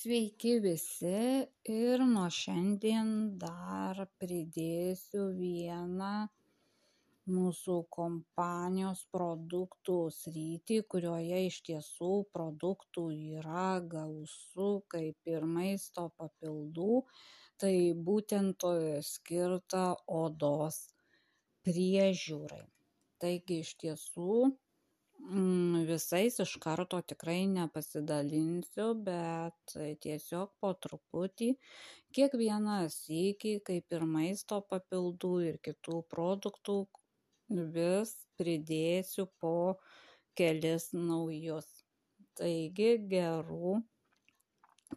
Sveiki visi ir nuo šiandien dar pridėsiu vieną mūsų kompanijos produktų sritį, kurioje iš tiesų produktų yra gausu kaip ir maisto papildų, tai būtent skirta odos priežiūrai. Taigi iš tiesų visais iš karto tikrai nepasidalinsiu, bet tiesiog po truputį kiekvieną sykį, kaip ir maisto papildų ir kitų produktų, vis pridėsiu po kelis naujus. Taigi gerų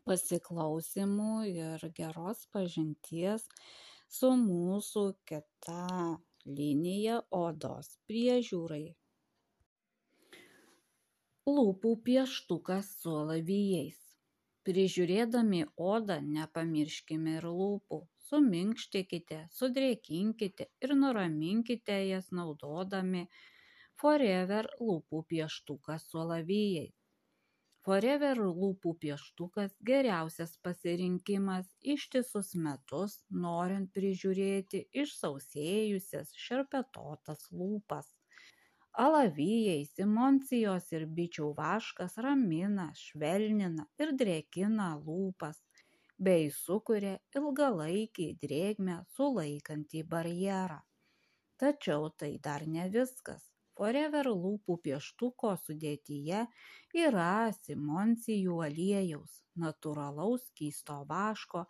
pasiklausimų ir geros pažinties su mūsų kita linija odos priežiūrai lūpų pieštukas su alavijais. Prižiūrėdami odą nepamirškime ir lūpų. Suminkštinkite sudrėkinkite ir nuraminkite jas naudodami forever lūpų pieštuką su alavijais. Forever lūpų pieštukas geriausias pasirinkimas ištisus metus norint prižiūrėti išsausėjusias šerpetotas lūpas alavijai simoncijos ir bičių vaškas ramina švelnina ir drėkina lūpas bei sukuria ilgalaikį drėgmę sulaikantį barjerą. Tačiau tai dar ne viskas. Forever lūpų pieštuko sudėtyje yra simoncijų aliejaus natūralaus skysto vaško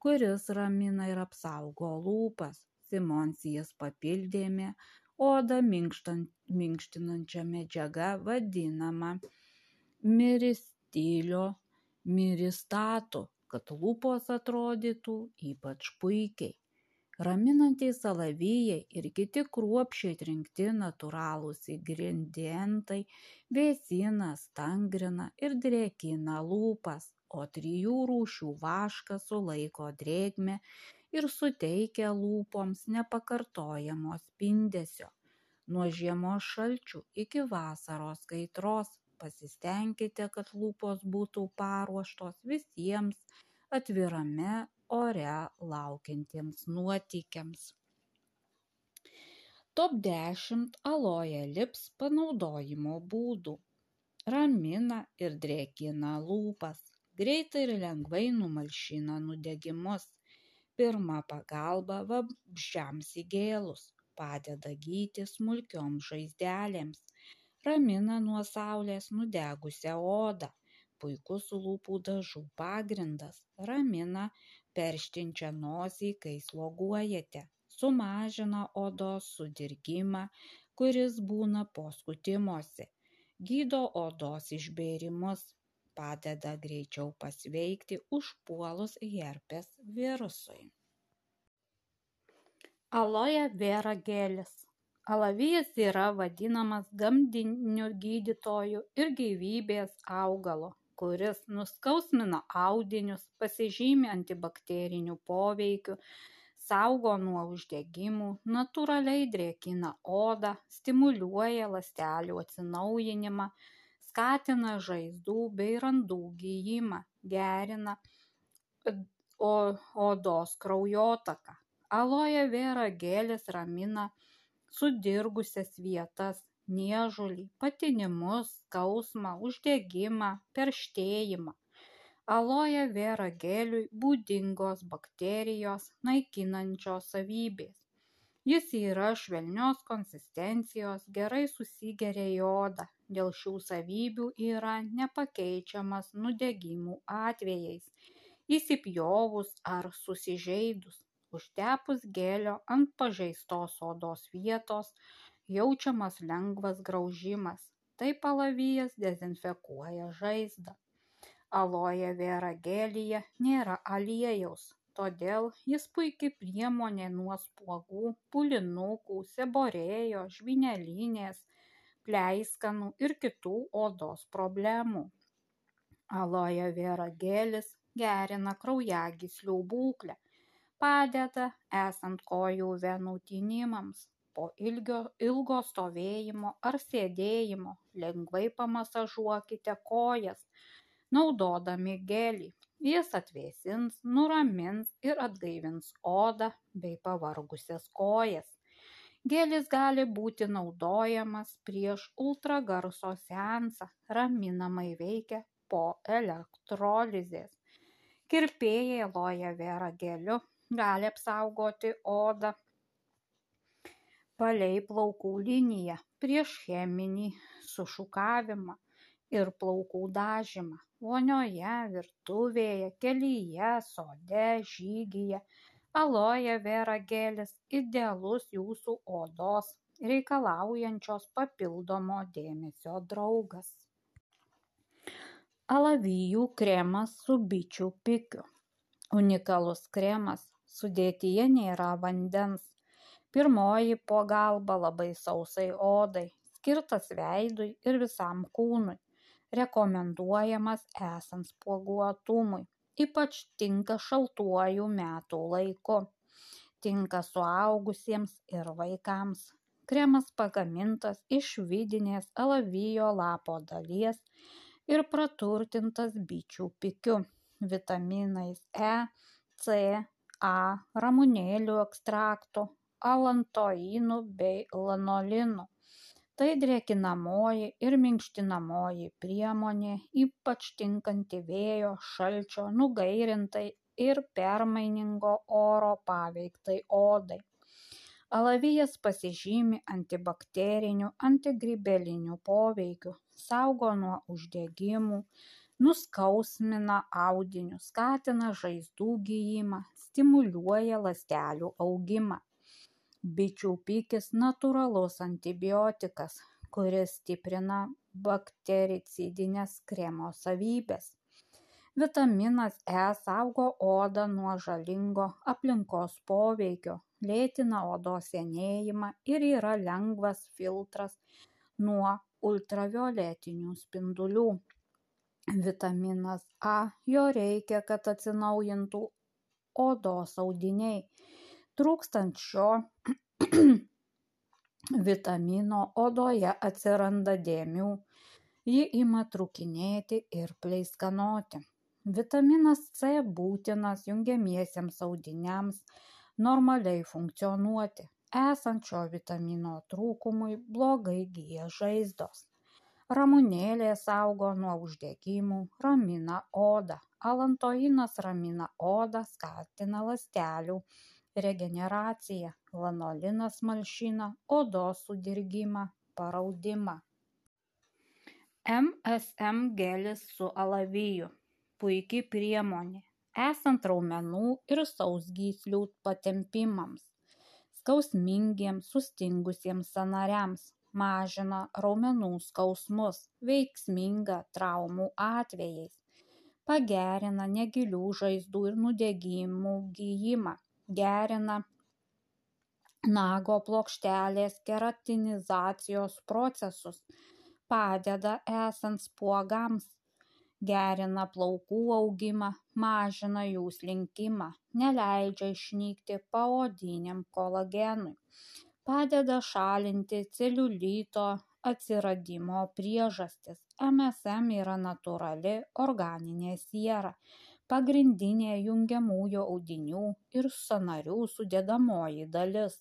kuris ramina ir apsaugo lūpas. Simoncijas papildėme odą minkštinančia medžiaga vadinama miristilio miristatu, kad lūpos atrodytų ypač puikiai. Raminantys alavijai ir kiti kruopšiai trinkti natūralūs ingredientai vėsina, stangrina ir drėkina lūpas, o trijų rūšių vaškas sulaiko drėgmę ir suteikia lūpoms nepakartojamo spindesio nuo žiemos šalčių iki vasaros kaitros pasistengkite kad lūpos būtų paruoštos visiems atvirame ore laukiantiems nuotykiams. Top 10 aloe lips panaudojimo būdų. Ramina ir drėkina lūpas. Greitai ir lengvai numalšina nudegimus. Pirma pagalba vabzdžiams įgėlus padeda gyti smulkioms žaizdelėms ramina nuo saulės nudegusią odą puikus lūpų dažų pagrindas ramina perštinčią nosį kai sloguojate sumažina odos sudirgimą kuris būna po skutimosi gydo odos išbėrimus padeda greičiau pasveikti užpuolus herpes virusui. Aloe vera gelis. Alavijas yra vadinamas gamdiniu gydytoju ir gyvybės augalo, kuris nuskausmina audinius, pasižymi antibakteriniu poveikiu, saugo nuo uždegimų, natūraliai drėkina odą, stimuliuoja ląstelių atsinaujinimą, skatina žaizdų bei randų gijimą gerina odos kraujotaką aloe vera gelis ramina sudirgusias vietas niežulį patinimus skausmą uždegimą perštėjimą. Aloe vera geliui būdingos bakterijos naikinančios savybės. Jis yra švelnios konsistencijos gerai susigeria į odą dėl šių savybių yra nepakeičiamas nudegimų atvejais įsipjovus ar susižeidus užtepus gelio ant pažeistos odos vietos jaučiamas lengvas graužimas. Taip alavijas dezinfekuoja žaizdą. Aloe vera gelyje nėra aliejaus todėl jis puiki priemonė nuo spuogų pūlinukų seborėjos žvynelinės pleiskanų ir kitų odos problemų. Aloe vera gelis gerina kraujagyslių būklę padeda esant kojų venų tinimams po ilgo stovėjimo ar sėdėjimo lengvai pamasažuokite kojas naudodami gelį Jis atvėsins, nuramins ir atgaivins odą bei pavargusias kojas. Gėlis gali būti naudojamas prieš ultragarso seansą, raminamai veikia po elektrolizės. Kirpėjai aloja vera geliu gali apsaugoti odą palei plaukų liniją prieš cheminį sušukavimą ir plaukų dažymą vonioje, virtuvėje, kelyje, sode, žygyje aloje vera gelis idealus jūsų odos reikalaujančios papildomo dėmesio draugas. Alavijų kremas su bičių pikiu. Unikalus kremas, sudėtyje nėra vandens. Pirmoji pagalba labai sausai odai, skirtas veidui ir visam kūnui. Rekomenduojamas esant spuoguotumui ypač tinka šaltuoju metų laiku. Tinka suaugusiems ir vaikams. Kremas pagamintas iš vidinės alavijo lapo dalies ir praturtintas bičių pikiu, vitaminais E, C, A, ramunėlių ekstraktu, alantoinų bei lanolinu tai drėkinamoji ir minkštinamoji priemonė ypač tinkanti vėjo šalčio nugairintai ir permainingo oro paveiktai odai. Alavijas pasižymi antibakteriniu antigrybeliniu poveikiu saugo nuo uždegimų nuskausmina audinius skatina žaizdų gijimą stimuliuoja ląstelių augimą bičių pikis natūralus antibiotikas kuris stiprina baktericidines kremo savybes vitaminas e saugo odą nuo žalingo aplinkos poveikio lėtina odos senėjimą ir yra lengvas filtras nuo ultravioletinių spindulių. Vitaminas a jo reikia kad atsinaujintų odos audiniai trūkstant šio vitamino odoje atsiranda dėmių. Ji ima trūkinėti ir pleiskanoti. Vitaminas c būtinas jungiamiesiems audiniams normaliai funkcionuoti. Esant šio vitamino trūkumui blogai gyja žaizdos. Ramunėlė saugo nuo uždegimų ramina odą alantoinas ramina odą skatina ląstelių regeneraciją lanolinas malšina odos sudirgimą paraudimą. Msm gelis su alaviju puiki priemonė esant raumenų ir sausgyslių patempimams skausmingiems sustingusiems sąnariams mažina raumenų skausmus veiksminga traumų atvejais pagerina negilių žaizdų ir nudegimų gijimą gerina nago plokštelės keratinizacijos procesus padeda esant spuogams gerina plaukų augimą mažina jų slinkimą neleidžia išnykti paodiniam kolagenui padeda šalinti celiulito atsiradimo priežastis msm yra natūrali organinė siera pagrindinė jungiamųjų audinių ir sąnarių sudedamoji dalis.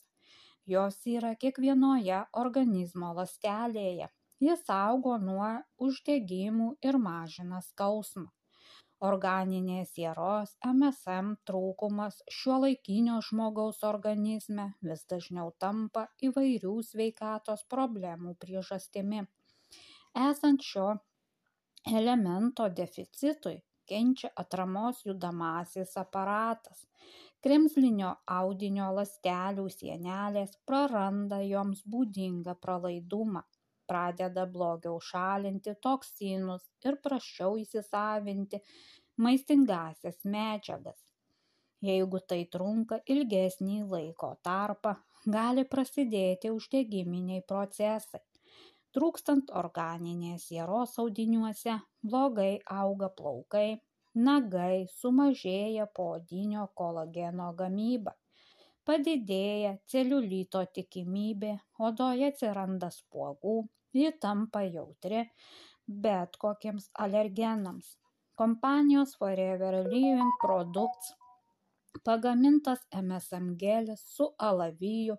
Jos yra kiekvienoje organizmo ląstelėje. Ji saugo nuo uždegimų ir mažina skausmą. Organinės sieros msm trūkumas šiuolaikinio žmogaus organizme vis dažniau tampa įvairių sveikatos problemų priežastimi esant šio elemento deficitui kenčia atramos judamasis aparatas. Kremzlinio audinio ląstelių sienelės praranda joms būdingą pralaidumą pradeda blogiau šalinti toksinus ir prasčiau įsisavinti maistingąsias medžiagas. Jeigu tai trunka ilgesnį laiko tarpą gali prasidėti uždegiminiai procesai trūkstant organinės sieros audiniuose blogai auga plaukai nagai sumažėja poodinio kolageno gamyba padidėja celiulito tikimybė odoje atsiranda spuogų ji tampa jautri bet kokiems alergenams. Kompanijos Forever Living Products pagamintas MSM gelis su alaviju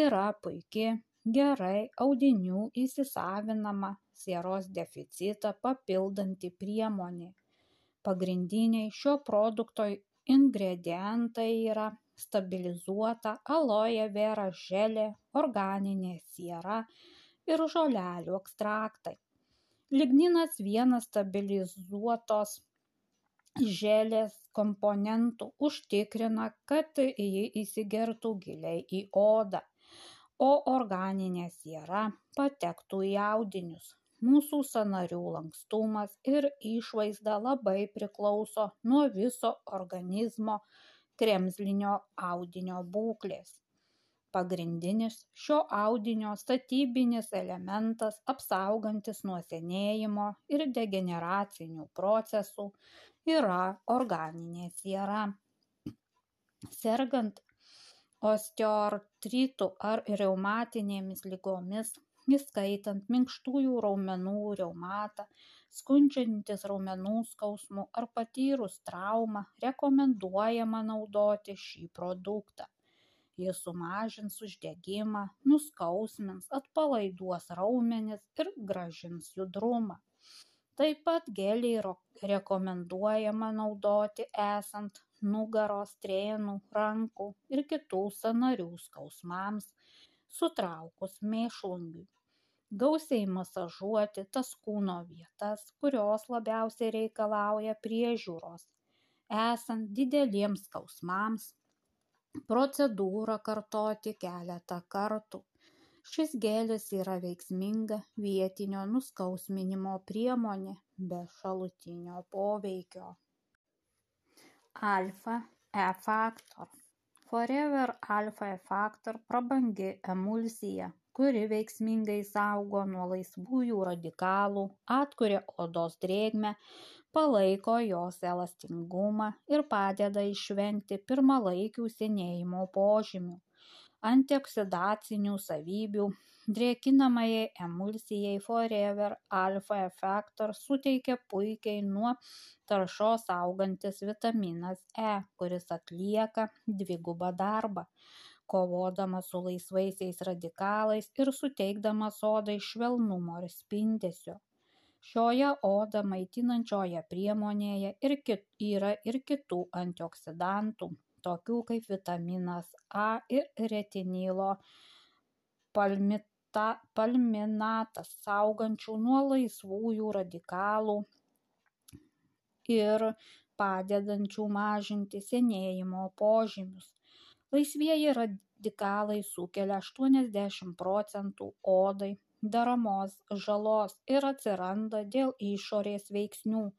yra puiki, gerai audinių įsisavinama sieros deficitą papildanti priemonė. Pagrindiniai šio produkto ingredientai yra stabilizuota aloe vera želė, organinė siera ir žolelių ekstraktai. Ligninas vienas stabilizuotos želės komponentų užtikrina, kad ji įsigertų giliai į odą, o organinė siera patektų į audinius. Mūsų sanarių lankstumas ir išvaizda labai priklauso nuo viso organizmo kremzlinio audinio būklės pagrindinis šio audinio statybinis elementas apsaugantis nuo senėjimo ir degeneracinių procesų yra organinė siera. Sergant osteoartritu ar reumatinėmis lygomis, įskaitant minkštųjų raumenų reumatą, skundžiantis raumenų skausmu ar patyrus traumą, rekomenduojama naudoti šį produktą. Jis sumažins uždegimą nuskausmins atpalaiduos raumenis ir grąžins judrumą. Taip pat gelį rekomenduojama naudoti esant nugaros strėnų rankų ir kitų sąnarių skausmams sutraukus mėšlungiui gausiai masažuoti tas kūno vietas kurios labiausiai reikalauja priežiūros esant dideliems skausmams procedūrą kartoti keletą kartų. Šis gelis yra veiksminga vietinio nuskausminimo priemonė be šalutinio poveikio. Alfa E-Factor Forever Alpha E-Factor prabangi emulsija, kuri veiksmingai saugo nuo laisvųjų radikalų, atkuria odos drėgmę, palaiko jos elastingumą ir padeda išvengti pirmalaikių senėjimo požymių antioksidacinių savybių drėkinamajai emulsijai forever alfa factor suteikia puikiai nuo taršos saugantis vitaminas e kuris atlieka dvigubą darbą. Kovodamas su laisvaisiais radikalais ir suteikdamas odai švelnumo ir spindesio. Šioje odą maitinančioje priemonėje ir kit, yra ir kitų antioksidantų, tokių kaip vitaminas A ir retinilo palmita, palminatas, saugančių nuo laisvųjų radikalų ir padedančių mažinti senėjimo požymius. Laisvieji radikalai sukelia 80 procentų odai daromos žalos ir atsiranda dėl išorės veiksnių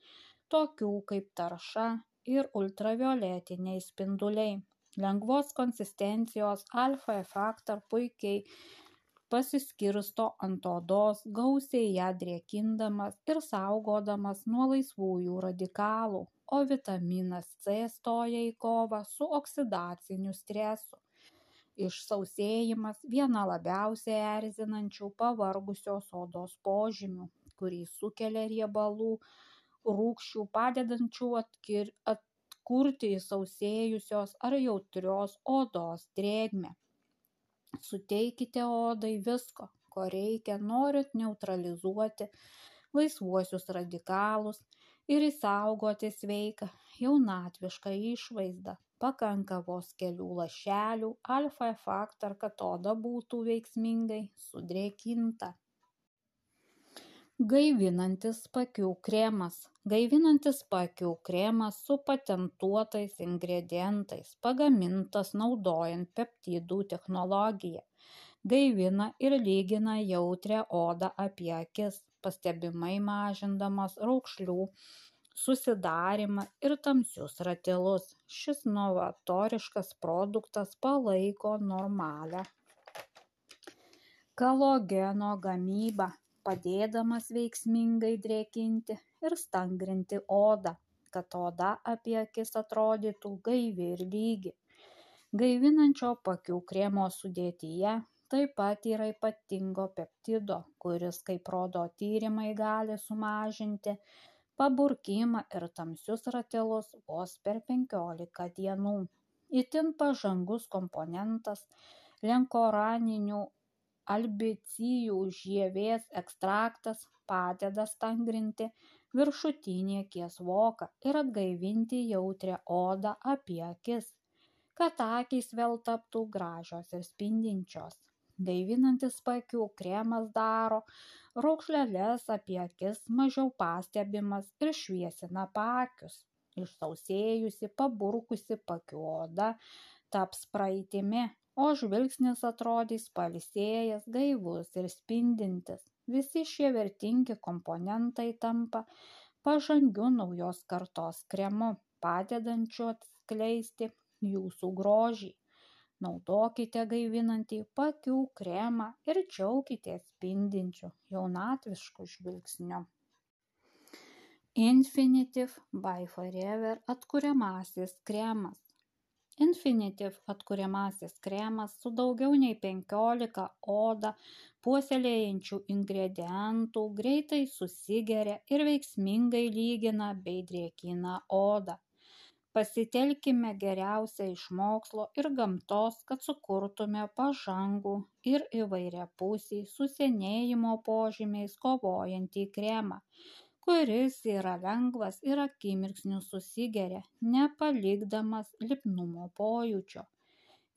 tokių kaip tarša ir ultravioletiniai spinduliai lengvos konsistencijos alfa factor puikiai pasiskirsto ant odos gausiai ją drėkindamas ir saugodamas nuo laisvųjų radikalų o vitaminas c stoja į kovą su oksidaciniu stresu išsausėjimas viena labiausiai erzinančių pavargusios odos požymių kurį sukelia riebalų rūgščių padedančių atkir, atkurti išsausėjusios ar jautrios odos drėgmę. Suteikite odai visko, ko reikia, norint neutralizuoti laisvuosius radikalus ir įsaugoti sveiką jaunatvišką išvaizdą. Pakanka vos kelių lašelių alfa factor kad oda būtų veiksmingai sudrėkinta. Gaivinantis paakių kremas gaivinantis paakių kremas su patentuotais ingredientais pagamintas naudojant peptidų technologiją. Gaivina ir lygina jautrią odą apie akis pastebimai mažindamas raukšlių susidarymą ir tamsius ratilus šis novatoriškas produktas palaiko normalią kolageno gamybą padėdamas veiksmingai drėkinti ir stangrinti odą kad oda apie akis atrodytų gaivi ir lygi gaivinančio paakių kremo sudėtyje taip pat yra ypatingo peptido kuris kaip rodo tyrimai gali sumažinti paburkimą ir tamsius ratilus vos per 15 dienų. Itin pažangus komponentas lenkoraninių albicijų žievės ekstraktas padeda stangrinti viršutinį akies voką ir atgaivinti jautrią odą apie akis, kad akys vėl taptų gražios ir spindinčios. Gaivinantis pakių kremas daro raukšlelės apie akis mažiau pastebimas ir šviesina pakius. Išsausėjusi, paburkusi pakių oda taps praeitimi, o žvilgsnis atrodys palisėjęs, gaivus ir spindintis. Visi šie vertingi komponentai tampa pažangiu naujos kartos kremu, padedančiu atskleisti jūsų grožį. Naudokite gaivinantį pakių kremą ir džiaukitės spindinčiu jaunatvišku žvilgsniu. Infinitive by Forever atkuriamasis kremas. Infinitive atkuriamasis kremas su daugiau nei 15 odą puoselėjančių ingredientų greitai susigeria ir veiksmingai lygina bei drėkina odą. Pasitelkime geriausia iš mokslo ir gamtos, kad sukurtume pažangų ir įvairiapusį su senėjimo požymiais kovojantį kremą, kuris yra lengvas ir akimirksniu susigeria, nepalikdamas lipnumo pojūčio.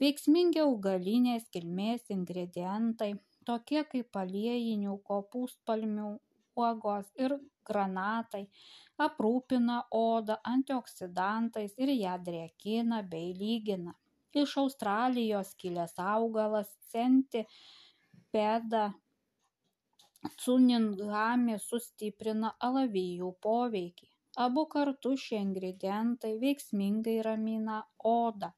Veiksmingi augalinės kilmės ingredientai tokie kaip aliejinių kopūstpalmių uogos ir granatai aprūpina odą antioksidantais ir ją drėkina bei lygina. Iš Australijos kilęs augalas centipeda cuningami sustiprina alavijų poveikį. Abu kartu šie ingredientai veiksmingai ramina odą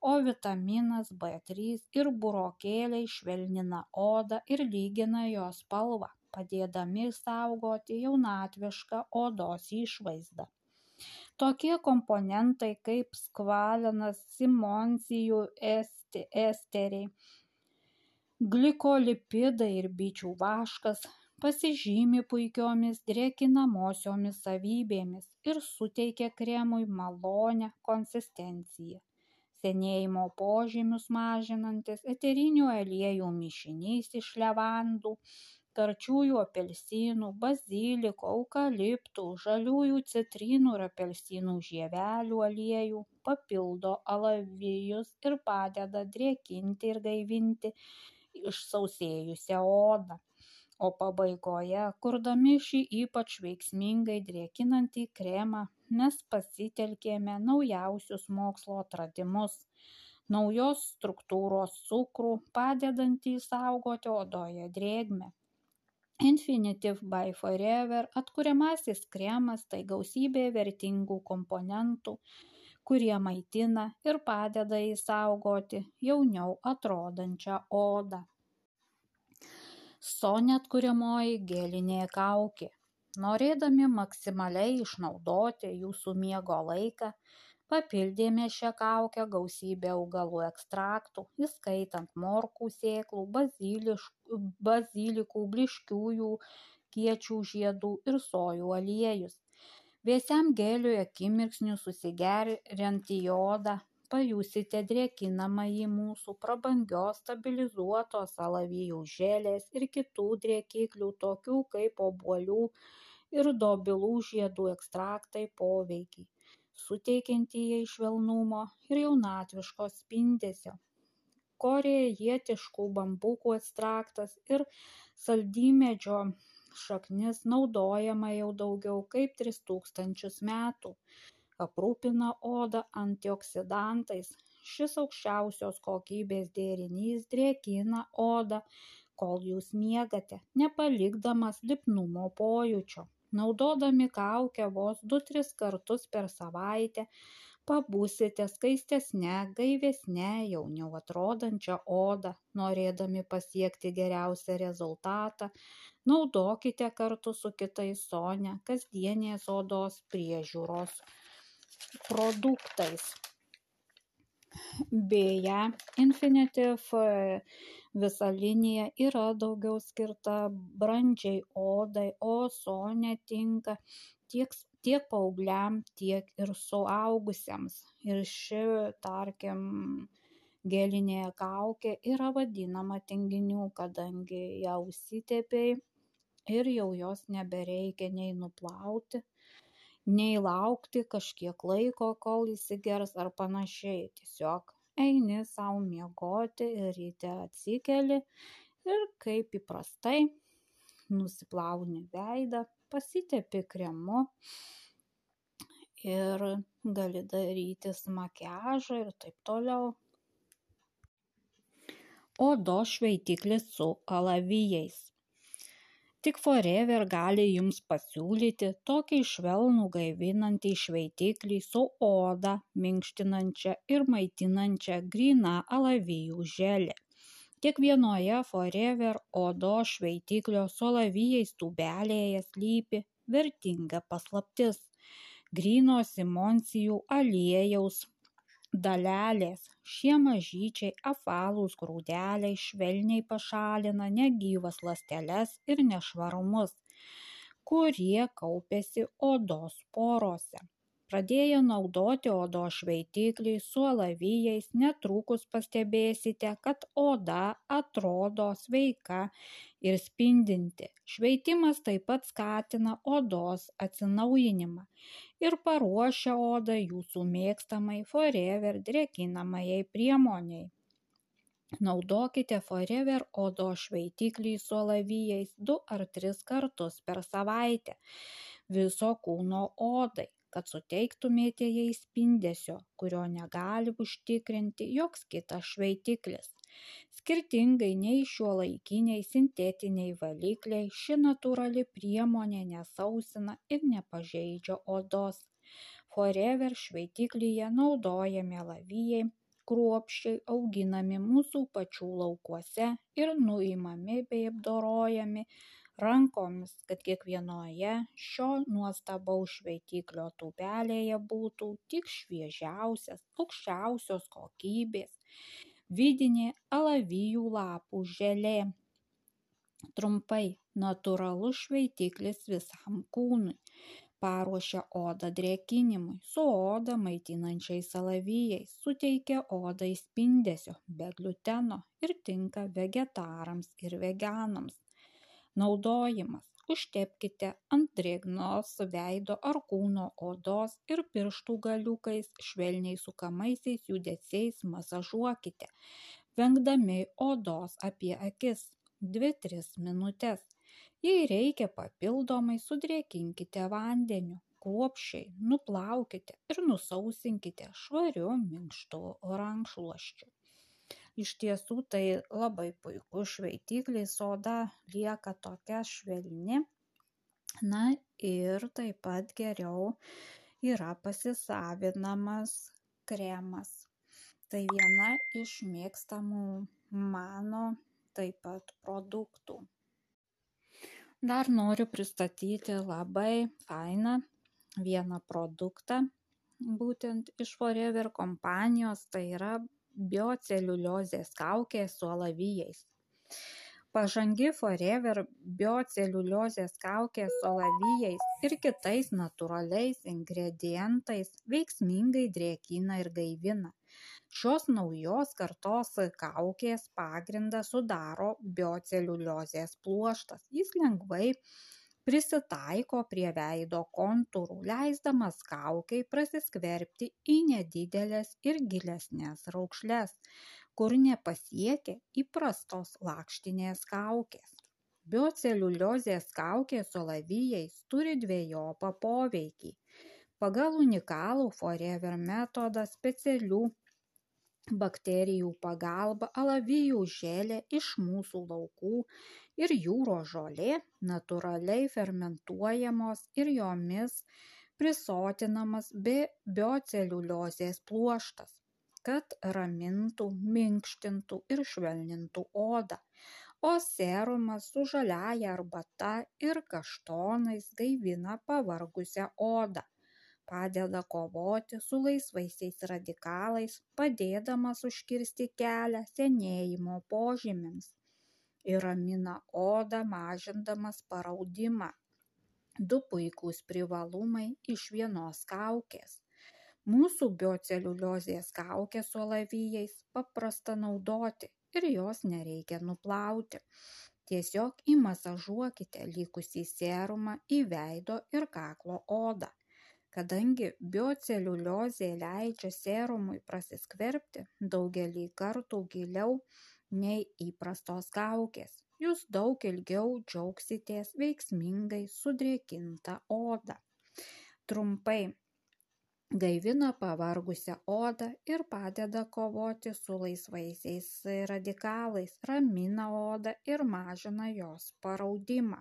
o vitaminas B3 ir burokėliai švelnina odą ir lygina jos spalvą, padėdami išsaugoti jaunatvišką odos išvaizdą. Tokie komponentai kaip skvalinas, simonsijų esteriai, glikolipidai ir bičių vaškas pasižymi puikiomis drėkinamosiomis savybėmis ir suteikia kremui malonę konsistenciją. Senėjimo požymius mažinantis eterinių aliejų mišinys iš levandų, karčiųjų apelsinų, baziliko, eukaliptų, žaliųjų citrinų ir apelsinų žievelių aliejų papildo alavijus ir padeda drėkinti ir gaivinti išsausėjusią odą. O pabaigoje kurdami šį ypač veiksmingai drėkinantį kremą mes pasitelkėme naujausius mokslo atradimus. Naujos struktūros cukrų padedantį saugoti odoje drėgmę. Infinitive by Forever atkuriamasis kremas tai gausybė vertingų komponentų, kurie maitina ir padeda įsaugoti jauniau atrodančią odą. Sonia atkuriamoji gelinė kaukė. Norėdami maksimaliai išnaudoti jūsų miego laiką, papildėme šią kaukę gausybę augalų ekstraktų, įskaitant morkų sėklų, bazilikų, bliškiųjų, kiečių žiedų ir sojų aliejus. Vėsiam geliui akimirksniu susigeriant į odą pajusite drėkinamąjį mūsų prabangios stabilizuotos alavijų želės ir kitų drėkiklių tokių kaip obuolių ir dobilų žiedų ekstraktai poveikį, suteikiantį jai švelnumo ir jaunatviško spindesio. Korejietiškų bambukų ekstraktas ir saldymedžio šaknis naudojama jau daugiau kaip 3000 metų. Aprūpina odą antioksidantais. Šis aukščiausios kokybės derinys drėkina odą kol jūs miegate nepalikdamas lipnumo pojūčio. Naudodami kaukę vos du tris kartus per savaitę pabūsite skaistesne gaivesne jauniau atrodančia oda norėdami pasiekti geriausią rezultatą naudokite kartu su kitais sonia kasdienės odos priežiūros produktais. Beje, Infinitive visa linija yra daugiau skirta brandžiai odai, o Sonia tinka tiek, tiek paaugliam, tiek ir suaugusiems. Ir ši, tarkim, gelinė kaukė yra vadinama tinginių, kadangi ją užsitepiai ir jau jos nebereikia nei nuplauti, nei laukti kažkiek laiko, kol įsigers ar panašiai. Tiesiog eini savo miegoti ir ryte atsikeli ir kaip įprastai nusiplauni veidą, pasitepi kremu ir gali darytis makiažą ir taip toliau. Odos šveitiklis su alavijais. Tik Forever gali jums pasiūlyti tokį švelnų gaivinantį šveitiklį su odą minkštinančia ir maitinančia grina alavijų želė. Kiekvienoje Forever odos šveitiklio su alavijais tubelėje slypi vertinga paslaptis - grino simoncijų aliejaus dalelės. Šie mažyčiai apvalūs grūdeliai švelniai pašalina negyvas ląsteles ir nešvarumus kurie kaupiasi odos porose pradėję naudoti odos šveitiklį su alavijais. Netrukus pastebėsite kad oda atrodo sveika ir spindinti. Šveitimas taip pat skatina odos atsinaujinimą ir paruošia odą jūsų mėgstamai forever drėkinamajai priemonei. Naudokite Forever odos šveitiklį su alavijais 2 ar 3 kartus per savaitę viso kūno odai, kad suteiktumėte jai spindesio, kurio negali užtikrinti joks kitas šveitiklis. Skirtingai nei šiuolaikiniai sintetiniai valikliai, ši natūrali priemonė nesausina ir nepažeidžia odos. Forever šveitiklyje naudojami alavijai, kruopščiai auginami mūsų pačių laukuose ir nuimami bei apdorojami rankomis, kad kiekvienoje šio nuostabaus šveitiklio tubelėje būtų tik šviežiausias, aukščiausios kokybės vidinė alavijų lapų želė. Trumpai natūralus šveitiklis visam kūnui. Paruošia odą drėkinimui su odą maitinančiais alavijais suteikia odai spindesio be gliuteno ir tinka vegetarams ir veganams naudojimas. Užtepkite ant drėgnos veido ar kūno odos ir pirštų galiukais švelniai sukamaisiais judesiais masažuokite. Vengdami odos apie akis dvi tris minutes jei reikia papildomai sudrėkinkite vandeniu kruopščiai nuplaukite ir nusausinkite švariu minkštu rankšluosčiu iš tiesų tai labai puikus šveitiklis oda lieka tokia švelni. Na ir taip pat geriau yra pasisavinamas kremas. Tai viena iš mėgstamų mano taip pat produktų. Dar noriu pristatyti labai fainą vieną produktą būtent iš Forever kompanijos, tai yra bioceliuliozės kaukė su alavijais. Pažangi Forever bioceliuliozės kaukė su alavijais ir kitais natūraliais ingredientais veiksmingai drėkina ir gaivina. Šios naujos kartos kaukės pagrindą sudaro bioceliuliozės pluoštas. Jis lengvai prisitaiko prie veido kontūrų leisdamas kaukei prasiskverbti į nedideles ir gilesnes raukšles kur nepasiekia įprastos lakštinės kaukės. Bioceliuliozės kaukė su alavijais turi dvejopą poveikį. Pagal unikalų forever metodą specialių bakterijų pagalba alavijų želė iš mūsų laukų ir jūros žolė natūraliai fermentuojamos ir jomis prisotinamas bioceliuliozės pluoštas kad ramintų minkštintų ir švelnintų odą. O serumas su žaliąja arbata ir kaštonais gaivina pavargusią odą padeda kovoti su laisvaisiais radikalais padėdamas užkirsti kelią senėjimo požymiams ir ramina odą mažindamas paraudimą Du puikūs privalumai iš vienos kaukės. Mūsų bioceliuliozės kaukė su alavijais paprasta naudoti ir jos nereikia nuplauti. Tiesiog įmasažuokite likusį serumą į veido ir kaklo odą. Kadangi bioceliuliozė leidžia serumui prasiskverbti daugelį kartų giliau nei įprastos kaukės, jūs daug ilgiau džiaugsitės veiksmingai sudrėkinta oda. Trumpai gaivina pavargusią odą ir padeda kovoti su laisvaisiais radikalais, ramina odą ir mažina jos paraudimą,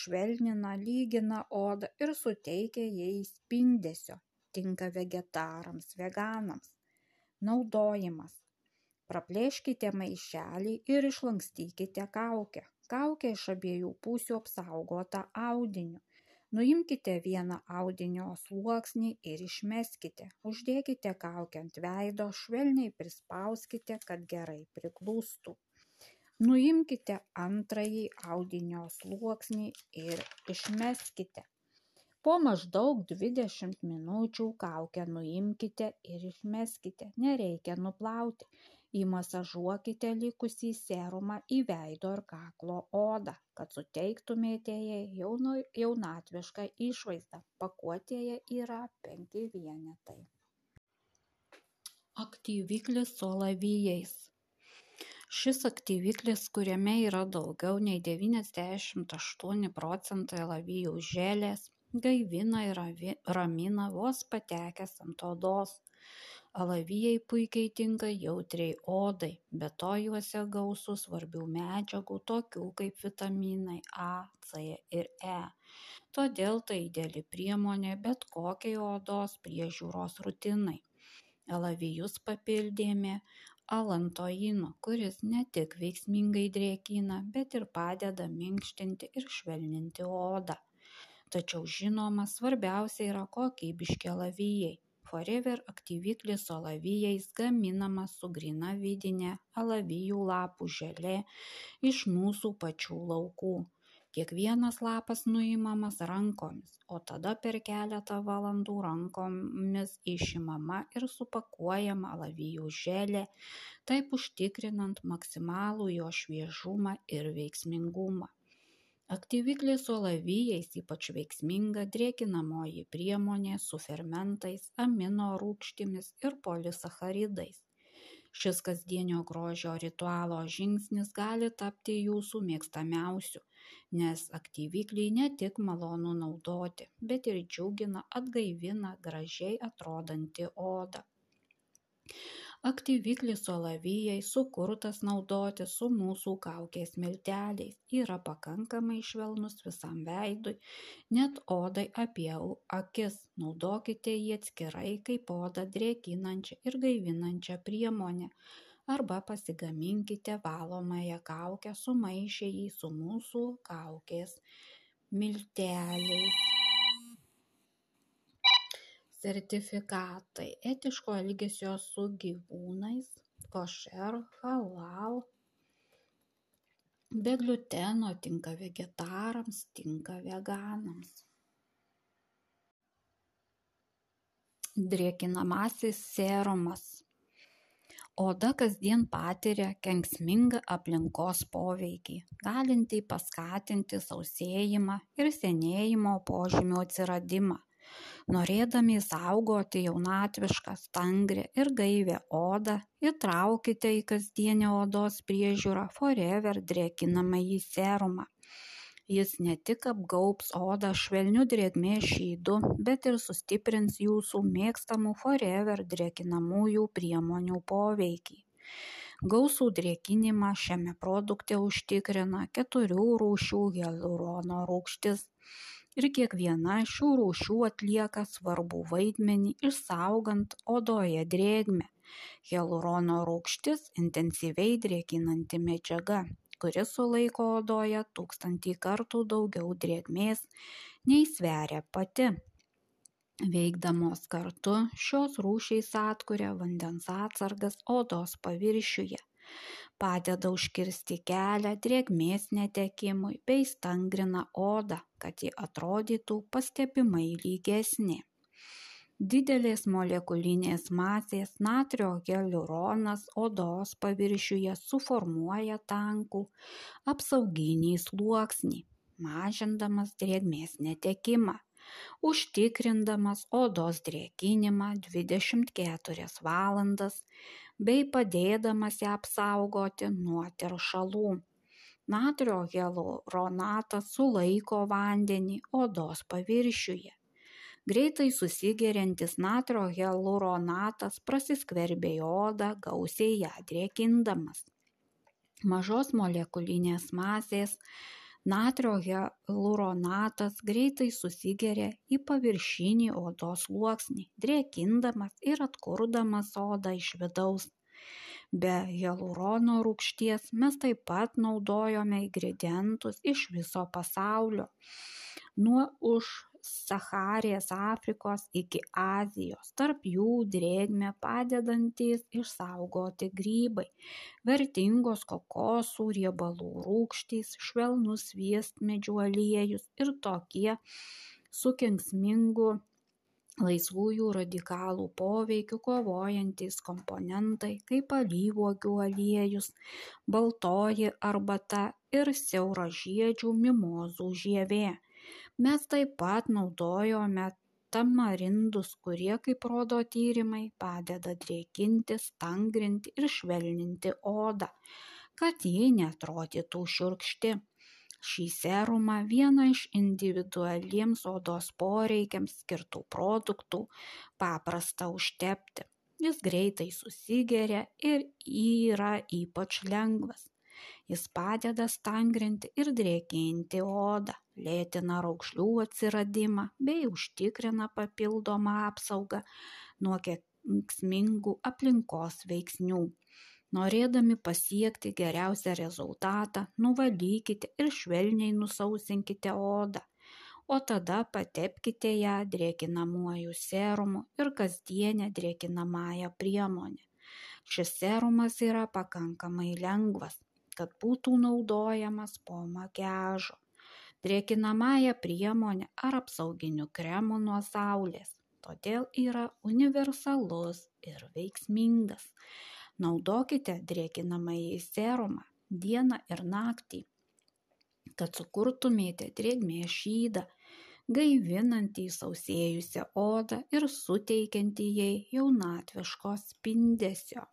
švelnina, lygina odą ir suteikia jai spindesio, tinka vegetarams, veganams. Naudojimas. Praplėškite maišelį ir išlankstykite kaukę. Kaukė iš abiejų pusių apsaugota audiniu. Nuimkite vieną audinio sluoksnį ir išmeskite. Uždėkite kaukę ant veido, švelniai prispauskite, kad gerai priklūstų. Nuimkite antrąjį audinio sluoksnį ir išmeskite. Po maždaug 20 minučių kaukę nuimkite ir išmeskite. Nereikia nuplauti įmasažuokite likusį serumą į veido ir kaklo odą, kad suteiktumėte jai jaunatvišką išvaizdą. Pakuotėje yra penki vienetai. Aktyviklis su alavijais. Šis aktyviklis, kuriame yra daugiau nei 98 procentai alavijų želės, gaivina ir ramina vos patekęs ant odos alavijai puikiai tinka jautriai odai be to juose gausu svarbių medžiagų tokių kaip vitaminai a c ir e. Todėl tai ideali priemonė bet kokiai odos priežiūros rutinai. Alavijus papildėme alantoinu kuris ne tik veiksmingai drėkina bet ir padeda minkštinti ir švelninti odą. Tačiau žinoma svarbiausia yra kokybiški alavijai forever aktyviklis alavijais gaminamas su gryna vidine alavijų lapų želė iš mūsų pačių laukų. Kiekvienas lapas nuimamas rankomis o tada per keletą valandų rankomis išimama ir supakuojama alavijų želė taip užtikrinant maksimalų jo šviežumą ir veiksmingumą aktyviklis su alavijais ypač veiksminga drėkinamoji priemonė su fermentais amino rūgštimis ir polisacharidais. Šis kasdienio grožio ritualo žingsnis gali tapti jūsų mėgstamiausiu nes aktyvikliai ne tik malonu naudoti bet ir džiugina atgaivina gražiai atrodanti odą aktyviklis su alavijais sukurtas naudoti su mūsų kaukės milteliais yra pakankamai švelnus visam veidui net odai apie akis. Naudokite jį atskirai kaip odą drėkinančią ir gaivinančią priemonę. Arba pasigaminkite valomąją kaukę sumaišę jį su mūsų kaukės milteliais sertifikatai. Etiško elgesio su gyvūnais košer halal. Be gliuteno tinka vegetarams tinka veganams. Drėkinamasis serumas. Oda kasdien patiria kenksmingą aplinkos poveikį galintį paskatinti sausėjimą ir senėjimo požymių atsiradimą norėdami išsaugoti jaunatvišką stangrią ir gaivią odą įtraukite į kasdienę odos priežiūrą forever drėkinamąjį serumą. Jis ne tik apgaubs odą švelniu drėgmės šydu bet ir sustiprins jūsų mėgstamų forever drėkinamųjų priemonių poveikį. Gausų drėkinimą šiame produkte užtikrina keturių rūšių hialurono rūgštis ir kiekviena šių rūšių atlieka svarbų vaidmenį išsaugant odoje drėgmę. Hialurono rūgštis intensyviai drėkinanti medžiaga kuri sulaiko odoje tūkstantį kartų daugiau drėgmės nei sveria pati. Veikdamos kartu šios rūšys atkuria vandens atsargas odos paviršiuje padeda užkirsti kelią drėgmės netekimui bei stangrina odą, kad ji atrodytų pastebimai lygesnė. Didelės molekulinės masės natrio hialuronas odos paviršiuje suformuoja tankų apsauginį sluoksnį, mažindamas drėgmės netekimą užtikrindamas odos drėkinimą 24 valandas bei padėdamas ją apsaugoti nuo teršalų. Natrio hialuronatas sulaiko vandenį odos paviršiuje. Greitai susigeriantis natrio hialuronatas prasiskverbia į odą, gausiai ją drėkindamas. Mažos molekulinės masės natrio hialuronatas greitai susigeria į paviršinį odos sluoksnį drėkindamas ir atkurdamas odą iš vidaus. Be hialurono rūgšties mes taip pat naudojome ingredientus iš viso pasaulio. Nuo už Sacharės Afrikos iki Azijos, tarp jų drėgmę padedantys išsaugoti grybai, vertingos kokosų riebalų rūkštys, švelnus sviestmedžių aliejus ir tokie su kenksmingu laisvųjų radikalų poveikiu kovojantys komponentai kaip alyvuogių aliejus, baltoji arbata ir siauražiedžių mimozų žievė mes taip pat naudojome tamarindus kurie kaip rodo tyrimai padeda drėkinti stangrinti ir švelninti odą kad ji neatrodytų šiurkšti. Šį serumą vieną iš individualiems odos poreikiams skirtų produktų paprasta užtepti. Jis greitai susigeria ir yra ypač lengvas jis padeda stangrinti ir drėkinti odą lėtina raukšlių atsiradimą bei užtikrina papildomą apsaugą nuo kenksmingų aplinkos veiksnių. Norėdami pasiekti geriausią rezultatą, nuvalykite ir švelniai nusausinkite odą, o tada patepkite ją drėkinamuoju serumu ir kasdienę drėkinamąją priemonę. Šis serumas yra pakankamai lengvas, kad būtų naudojamas po makiažo. Drėkinamąja priemone ar apsauginiu kremu nuo saulės. Todėl yra universalus ir veiksmingas. Naudokite drėkinamąjį serumą dieną ir naktį kad sukurtumėte drėgmės šydą gaivinantį sausėjusią odą ir suteikiantį jai jaunatviško spindesio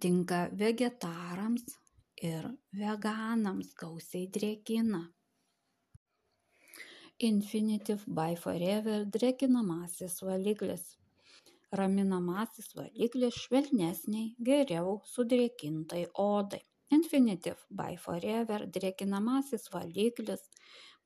tinka vegetarams ir veganams gausiai drėkina. Infinitive by Forever drėkinamasis valiklis. Raminamasis valiklis švelnesniai, geriau sudrėkintai odai. Infinitive by Forever drėkinamasis valiklis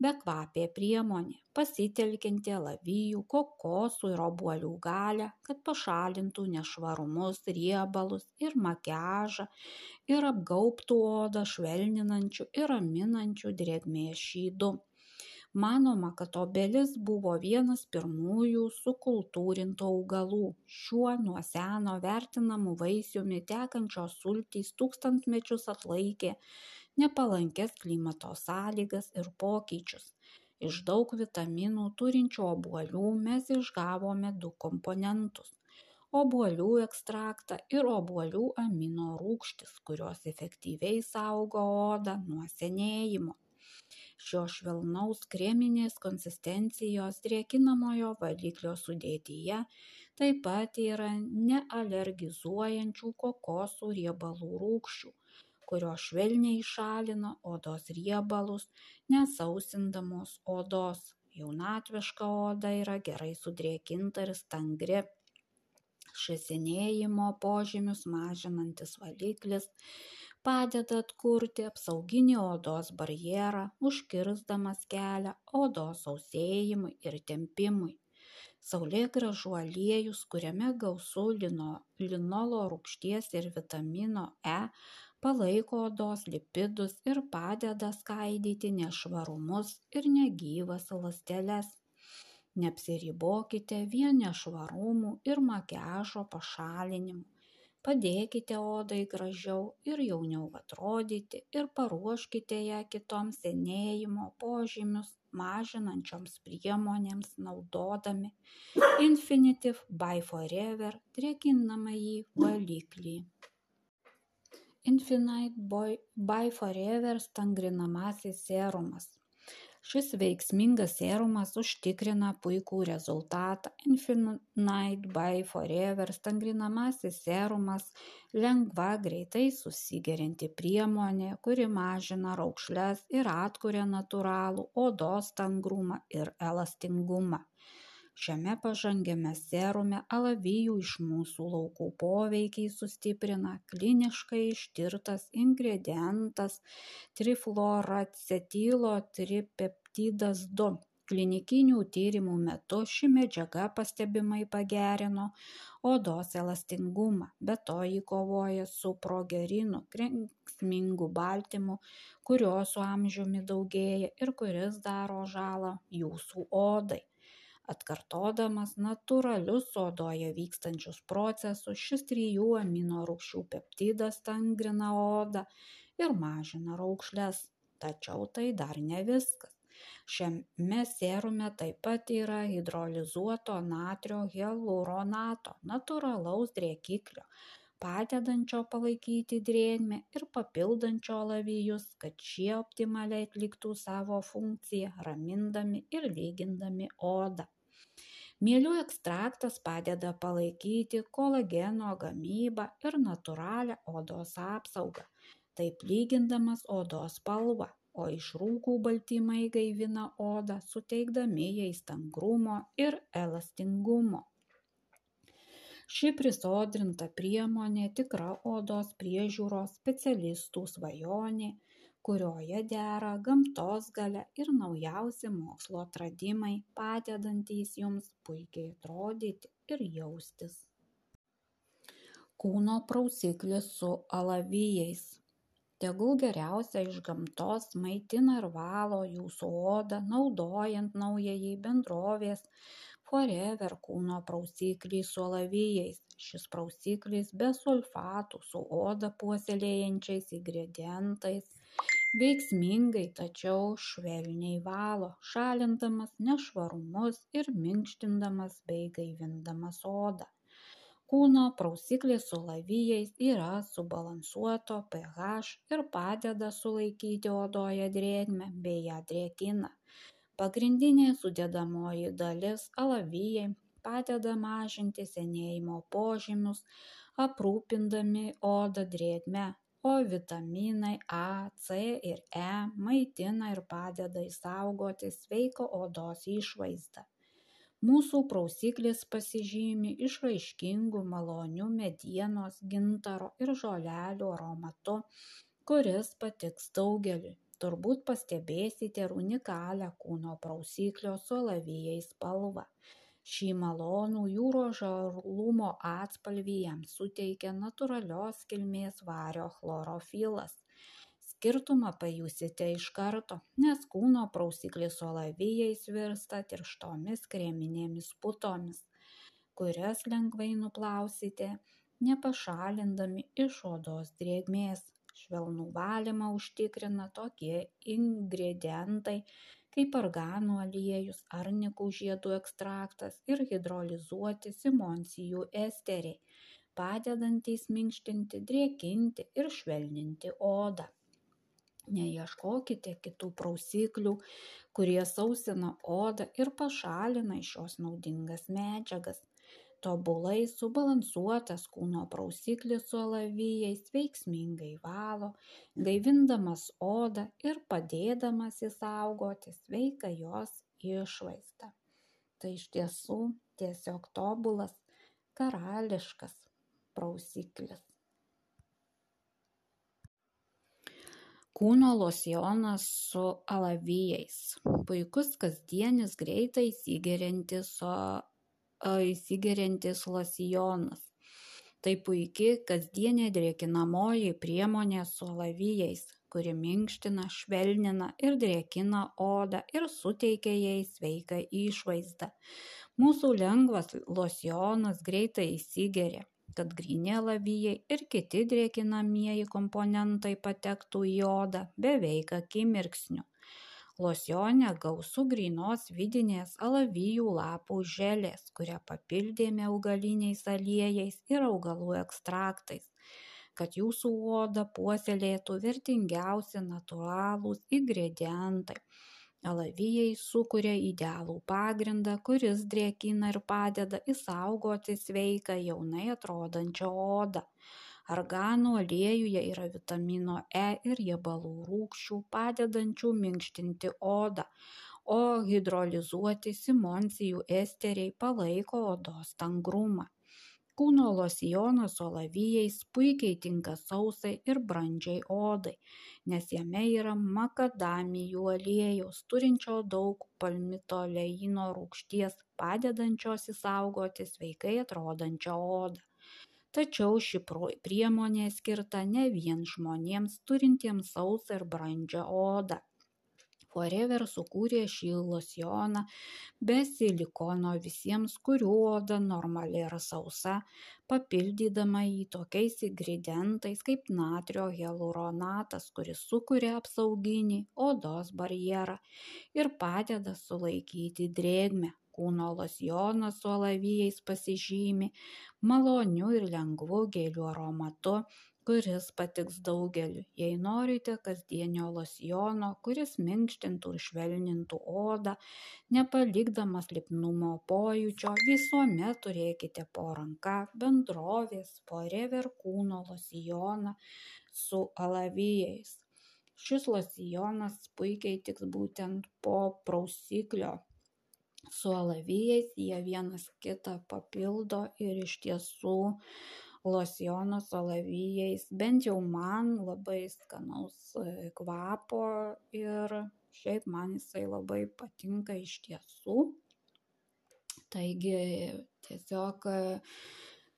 bekvapė priemonė pasitelkianti alavijų kokosų ir obuolių galią kad pašalintų nešvarumus riebalus ir makiažą ir apgaubtų odą švelninančiu ir raminančiu drėgmės šydu. Manoma kad obelis buvo vienas pirmųjų sukultūrintų augalų. Šiuo nuo seno vertinamu vaisiumi tekančios sultys tūkstantmečius atlaikė nepalankias klimato sąlygas ir pokyčius. Iš daug vitaminų turinčių obuolių mes išgavome du komponentus obuolių ekstraktą ir obuolių amino rūgštis kurios efektyviai saugo odą nuo senėjimo. Šio švelnaus kreminės konsistencijos drėkinamojo valiklio sudėtyje taip pat yra nealergizuojančių kokosų riebalų rūgščių kurios švelniai šalina odos riebalus nesausindamos odos. Jaunatviška oda yra gerai sudrėkinta ir stangri. Šis senėjimo požymius mažinantis valiklis padeda atkurti apsauginį odos barjerą užkirsdamas kelią odos sausėjimui ir tempimui. Saulėgrąžų aliejus kuriame gausu lino linolo rūgšties ir vitamino e palaiko odos lipidus ir padeda skaidyti nešvarumus ir negyvas ląsteles Neapsiribokite vien nešvarumų ir makiažo pašalinimu. Padėkite odai gražiau ir jauniau atrodyti ir paruoškite ją kitoms senėjimo požymius mažinančioms priemonėms naudodami Infinitive by Forever drėkinamąjį valiklį. Infinite by Forever stangrinamasis serumas. Šis veiksmingas serumas užtikrina puikų rezultatą. Infinite by Forever stangrinamasis serumas lengva, greitai susigerinti priemonė, kuri mažina raukšles ir atkuria natūralų odos stangrumą ir elastingumą. Šiame pažangiame serume alavijų iš mūsų laukų poveikiai sustiprina kliniškai ištirtas ingredientas trifluoracetilo tripeptidas 2. Klinikinių tyrimų metu ši medžiaga pastebimai pagerino odos elastingumą, be to jį kovoja su progerinu, kenksmingu baltymu, kurio su amžiumi daugėja ir kuris daro žalą jūsų odai. Atkartodamas natūralius odoje vykstančius procesus, šis trijų amino rūgščių peptidas tangrina odą ir mažina raukšles. Tačiau tai dar ne viskas. Šiame serume taip pat yra hidrolizuoto natrio hialuronato, natūralaus drėkiklio, padedančio palaikyti drėgmę ir papildančio alavijus, kad šie optimaliai atliktų savo funkciją, ramindami ir lygindami odą. Mielių ekstraktas padeda palaikyti kolageno gamybą ir natūralią odos apsaugą, taip lygindamas odos spalvą, o iš rūkų baltymai gaivina odą, suteikdami jai stangrumo ir elastingumo. Ši prisodrinta priemonė tikra odos priežiūros specialistų svajonė kurioje dera gamtos galia ir naujausi mokslo atradimai padedantys jums puikiai atrodyti ir jaustis. Kūno prausiklis su alavijais. Tegul geriausia iš gamtos maitina ir valo jūsų odą, naudojant naująjį bendrovės Forever kūno prausiklį su alavijais. Šis prausiklis be sulfatų su odą puoselėjančiais ingredientais veiksmingai tačiau švelniai valo šalindamas nešvarumus ir minkštindamas bei gaivindamas odą. Kūno prausiklis su lavijais yra subalansuoto ph ir padeda sulaikyti odoje drėgmę bei ją drėkina pagrindinė sudedamoji dalis alavijai padeda mažinti senėjimo požymius aprūpindami odą drėgme o vitaminai a c ir e maitina ir padeda išsaugoti sveiką odos išvaizdą. Mūsų prausiklis pasižymi išraiškingu maloniu medienos gintaro ir žolelių aromatu kuris patiks daugeliui. Turbūt pastebėsite ir unikalią kūno prausiklio su alavijais spalvą šį malonų jūros žalumo atspalvį jam suteikia natūralios kilmės vario chlorofilas. Skirtumą pajusite iš karto nes kūno prausiklis su alavijais virsta tirštomis kreminėmis putomis kurias lengvai nuplausite nepašalindami iš odos drėgmės. Švelnų valymą užtikrina tokie ingredientai kaip arganų aliejus arnikų žiedų ekstraktas ir hidrolizuoti simondsijų esteriai padedantys minkštinti drėkinti ir švelninti odą. Neieškokite kitų prausiklių kurie sausina odą ir pašalina iš jos naudingas medžiagas tobulai subalansuotas kūno prausiklis su alavijais veiksmingai valo gaivindamas odą ir padėdamas išsaugoti sveiką jos išvaizdą. Tai iš tiesų tiesiog tobulas karališkas prausiklis. Kūno losjonas su alavijais. Puikus kasdienis greitai įsigeriantis įsigeriantis losjonas tai puiki kasdienė drėkinamoji priemonė su alavijais kuri minkština švelnina ir drėkina odą ir suteikia jai sveiką išvaizdą. Mūsų lengvas losjonas greitai įsigeria kad grynie alavijai ir kiti drėkinamieji komponentai patektų į odą beveik akimirksniu losjone gausu grynos vidinės alavijų lapų želės kurią papildėme augaliniais aliejais ir augalų ekstraktais kad jūsų odą puoselėtų vertingiausi natūralūs ingredientai. Alavijai sukuria idealų pagrindą, kuris drėkina ir padeda įsaugoti sveiką jaunai atrodančią odą. Arganų aliejuje yra vitamino E ir riebalų rūkščių padedančių minkštinti odą, o hidrolizuoti simoncijų esteriai palaiko odos tangrumą kūno losjonas su alavijais puikiai tinka sausai ir brandžiai odai nes jame yra makadamijų aliejaus turinčio daug palmitoleino rūgšties padedančios išsaugoti sveikai atrodančią odą tačiau ši priemonė skirta ne vien žmonėms turintiems sausą ir brandžią odą. Forever sukūrė šį losjoną be silikono visiems kurių oda normali ir sausa papildydama jį tokiais ingredientais kaip natrio hialuronatas kuris sukuria apsauginį odos barjerą ir padeda sulaikyti drėgmę kūno losjonas su alavijais pasižymi maloniu ir lengvu gėlių aromatu kuris patiks daugeliui. Jei norite kasdienio losjono kuris minkštintų ir švelnintų odą nepalikdamas lipnumo pojūčio visuomet turėkite po ranka bendrovės forever kūno losjoną su alavijais. Šis losjonas puikiai tiks būtent po prausiklio su alavijais jie vienas kitą papildo ir iš tiesų losjonas su alavijais bent jau man labai skanaus e, kvapo ir šiaip man jisai labai patinka iš tiesų. Taigi tiesiog e,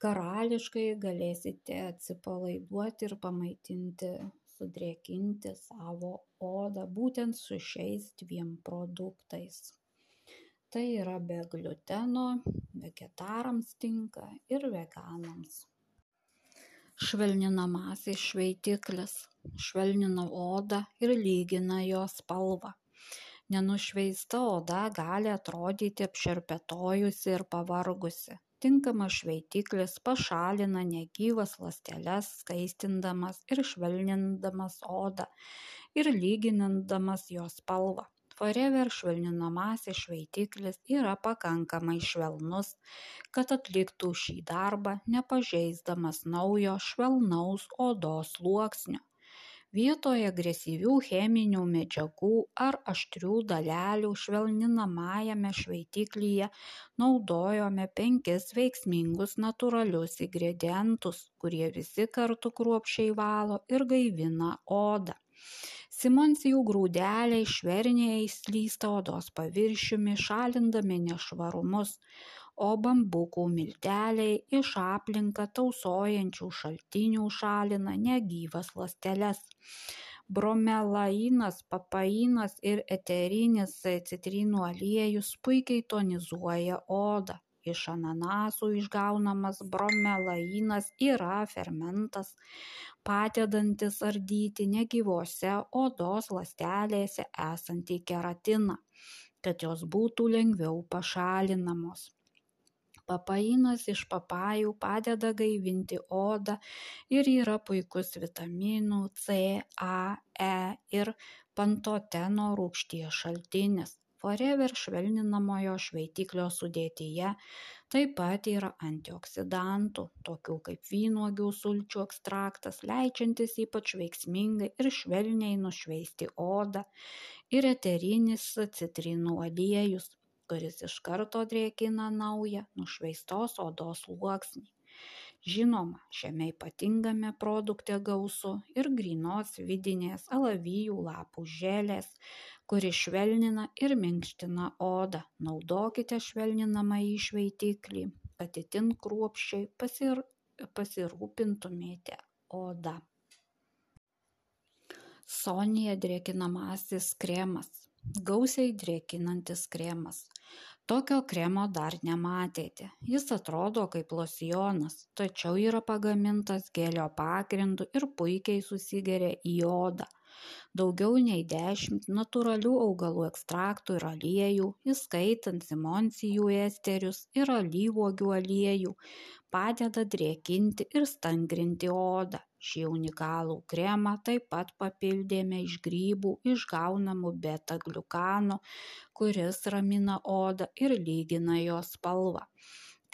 karališkai galėsite atsipalaiduoti ir pamaitinti, sudrėkinti savo odą būtent su šiais dviem produktais. Tai yra be gluteno, vegetarams tinka ir veganams. Švelninamasis šveitiklis. Švelnina odą ir lygina jos spalvą. Nenušveista oda gali atrodyti apšerpetojusi ir pavargusi. Tinkamas šveitiklis pašalina negyvas ląsteles skaistindamas ir švelnindamas odą ir lygindamas jos spalvą forever švelninamasis šveitiklis yra pakankamai švelnus kad atliktų šį darbą nepažeisdamas naujo švelnaus odos sluoksnio. Vietoj agresyvių cheminių medžiagų ar aštrių dalelių švelninamajame šveitiklyje naudojome penkis veiksmingus natūralius ingredientus kurie visi kartu kruopščiai valo ir gaivina odą simondsijų grūdeliai švelniai slysta odos paviršiumi šalindami nešvarumus o bambukų milteliai iš aplinką tausojančių šaltinių šalina negyvas ląsteles. Bromelainas papainas ir eterinis citrinų aliejus puikiai tonizuoja odą iš ananasų išgaunamas bromelainas yra fermentas padedantis ardyti negyvose odos ląstelėse esantį keratiną kad jos būtų lengviau pašalinamos. Papainas iš papajų padeda gaivinti odą ir yra puikus vitaminų c a e ir pantoteno rūgšties šaltinis forever švelninamojo šveitiklio sudėtyje taip pat yra antioksidantų tokių kaip vynuogių sulčių ekstraktas leidžiantis ypač veiksmingai ir švelniai nušveisti odą ir eterinis citrinų aliejus kuris iš karto drėkina naują nušveistos odos sluoksnį žinoma šiame ypatingame produkte gausu ir grynos vidinės alavijų lapų želės kuri švelnina ir minkština odą naudokite švelninamąjį šveitiklį kad itin kruopščiai pasir pasirūpintumėte oda Sonija drėkinamasis kremas. Gausiai drėkinantis kremas. Tokio kremo dar nematėte. Jis atrodo kaip losjonas, tačiau yra pagamintas gelio pagrindu ir puikiai susigeria į odą. Daugiau nei dešimt natūralių augalų ekstraktų ir aliejų, įskaitant simoncijų esterius ir alyvuogių aliejų, padeda drėkinti ir stangrinti odą. Šį unikalų kremą taip pat papildėme iš grybų išgaunamų beta gliukano, kuris ramina odą ir lygina jos spalvą.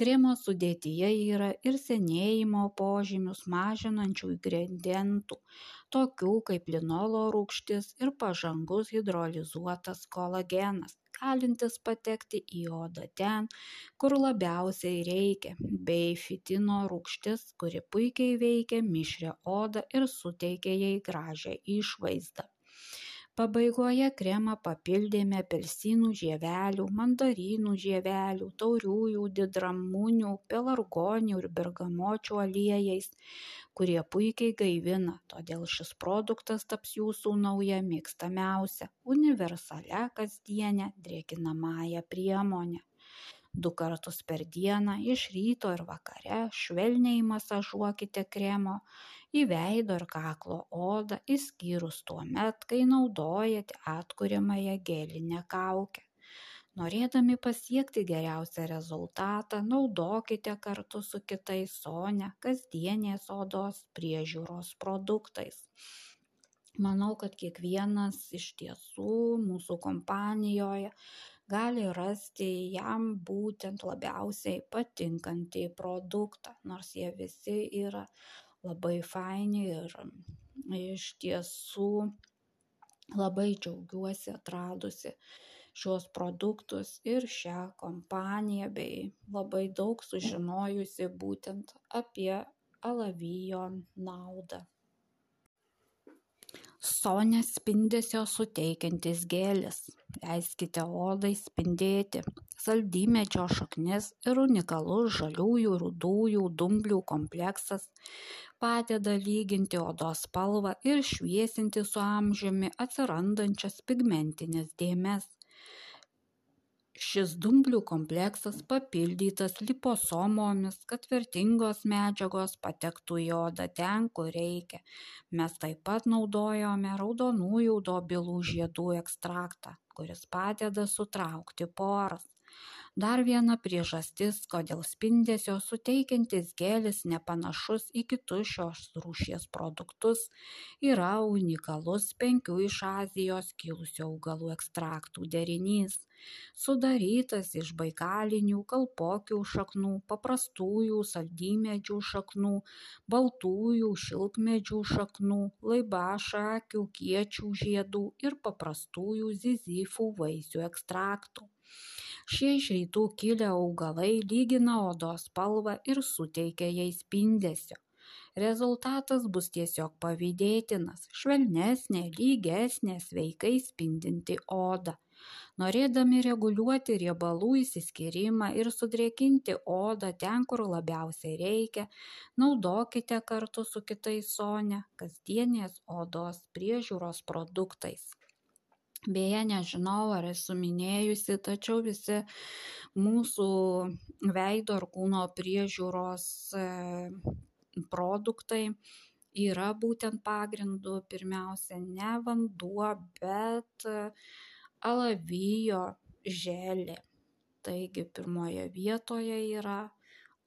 Kremo sudėtyje yra ir senėjimo požymius mažinančių ingredientų, tokių kaip linolo rūgštis ir pažangus hidrolizuotas kolagenas galintis patekti į odą ten, kur labiausiai reikia, bei fitino rūgštis, kuri puikiai veikia mišrią odą ir suteikia jai gražią išvaizdą. Pabaigoje kremą papildėme apelsinų žievelių, mandarinų žievelių, tauriųjų, didramūnių, pelargonių ir bergamočių aliejais, kurie puikiai gaivina, todėl šis produktas taps jūsų nauja mėgstamiausia, universalia kasdienė drėkinamąją priemonė. Du kartus per dieną iš ryto ir vakare švelniai masažuokite kremo į veido ir kaklo odą išskyrus tuomet kai naudojate atkuriamąją gelinę kaukę. Norėdami pasiekti geriausią rezultatą naudokite kartu su kitais sonia kasdienės odos priežiūros produktais. Manau kad kiekvienas iš tiesų mūsų kompanijoje gali rasti jam būtent labiausiai patinkantį produktą, nors jie visi yra labai faini ir iš tiesų labai džiaugiuosi atradusi šios produktus ir šią kompaniją bei labai daug sužinojusi būtent apie alavijo naudą. Sonia spindesio suteikiantis gėlis. Leiskite odai spindėti. Saldymedžio šaknis ir unikalus žaliųjų rudųjų dumblių kompleksas padeda lyginti odos spalvą ir šviesinti su amžiumi atsirandančias pigmentinės dėmes. Šis dumblių kompleksas papildytas liposomomis kad vertingos medžiagos patektų į odą ten kur reikia. Mes taip pat naudojome raudonųjų dobilų žiedų ekstraktą kuris padeda sutraukti poras dar viena priežastis kodėl spindesio suteikiantis gelis nepanašus į kitus šios rūšies produktus yra unikalus penkių iš azijos kilusių augalų ekstraktų derinys. Sudarytas iš baikalinių kalpokių šaknų paprastųjų saldymedžių šaknų baltųjų šilkmedžių šaknų laibašakių kiečių žiedų ir paprastųjų zizifų vaisių ekstraktų šie iš rytų kilę augalai lygina odos spalvą ir suteikia jai spindesio. Rezultatas bus tiesiog pavydėtinas švelnesnė lygesnė sveikai spindinti oda. Norėdami reguliuoti riebalų išsiskyrimą ir sudrėkinti odą ten kur labiausiai reikia naudokite kartu su kitais sonia kasdienės odos priežiūros produktais beje nežinau ar esu minėjusi tačiau visi mūsų veido ir kūno priežiūros e, produktai yra būtent pagrindu pirmiausia ne vanduo bet alavijo želė. Taigi pirmoje vietoje yra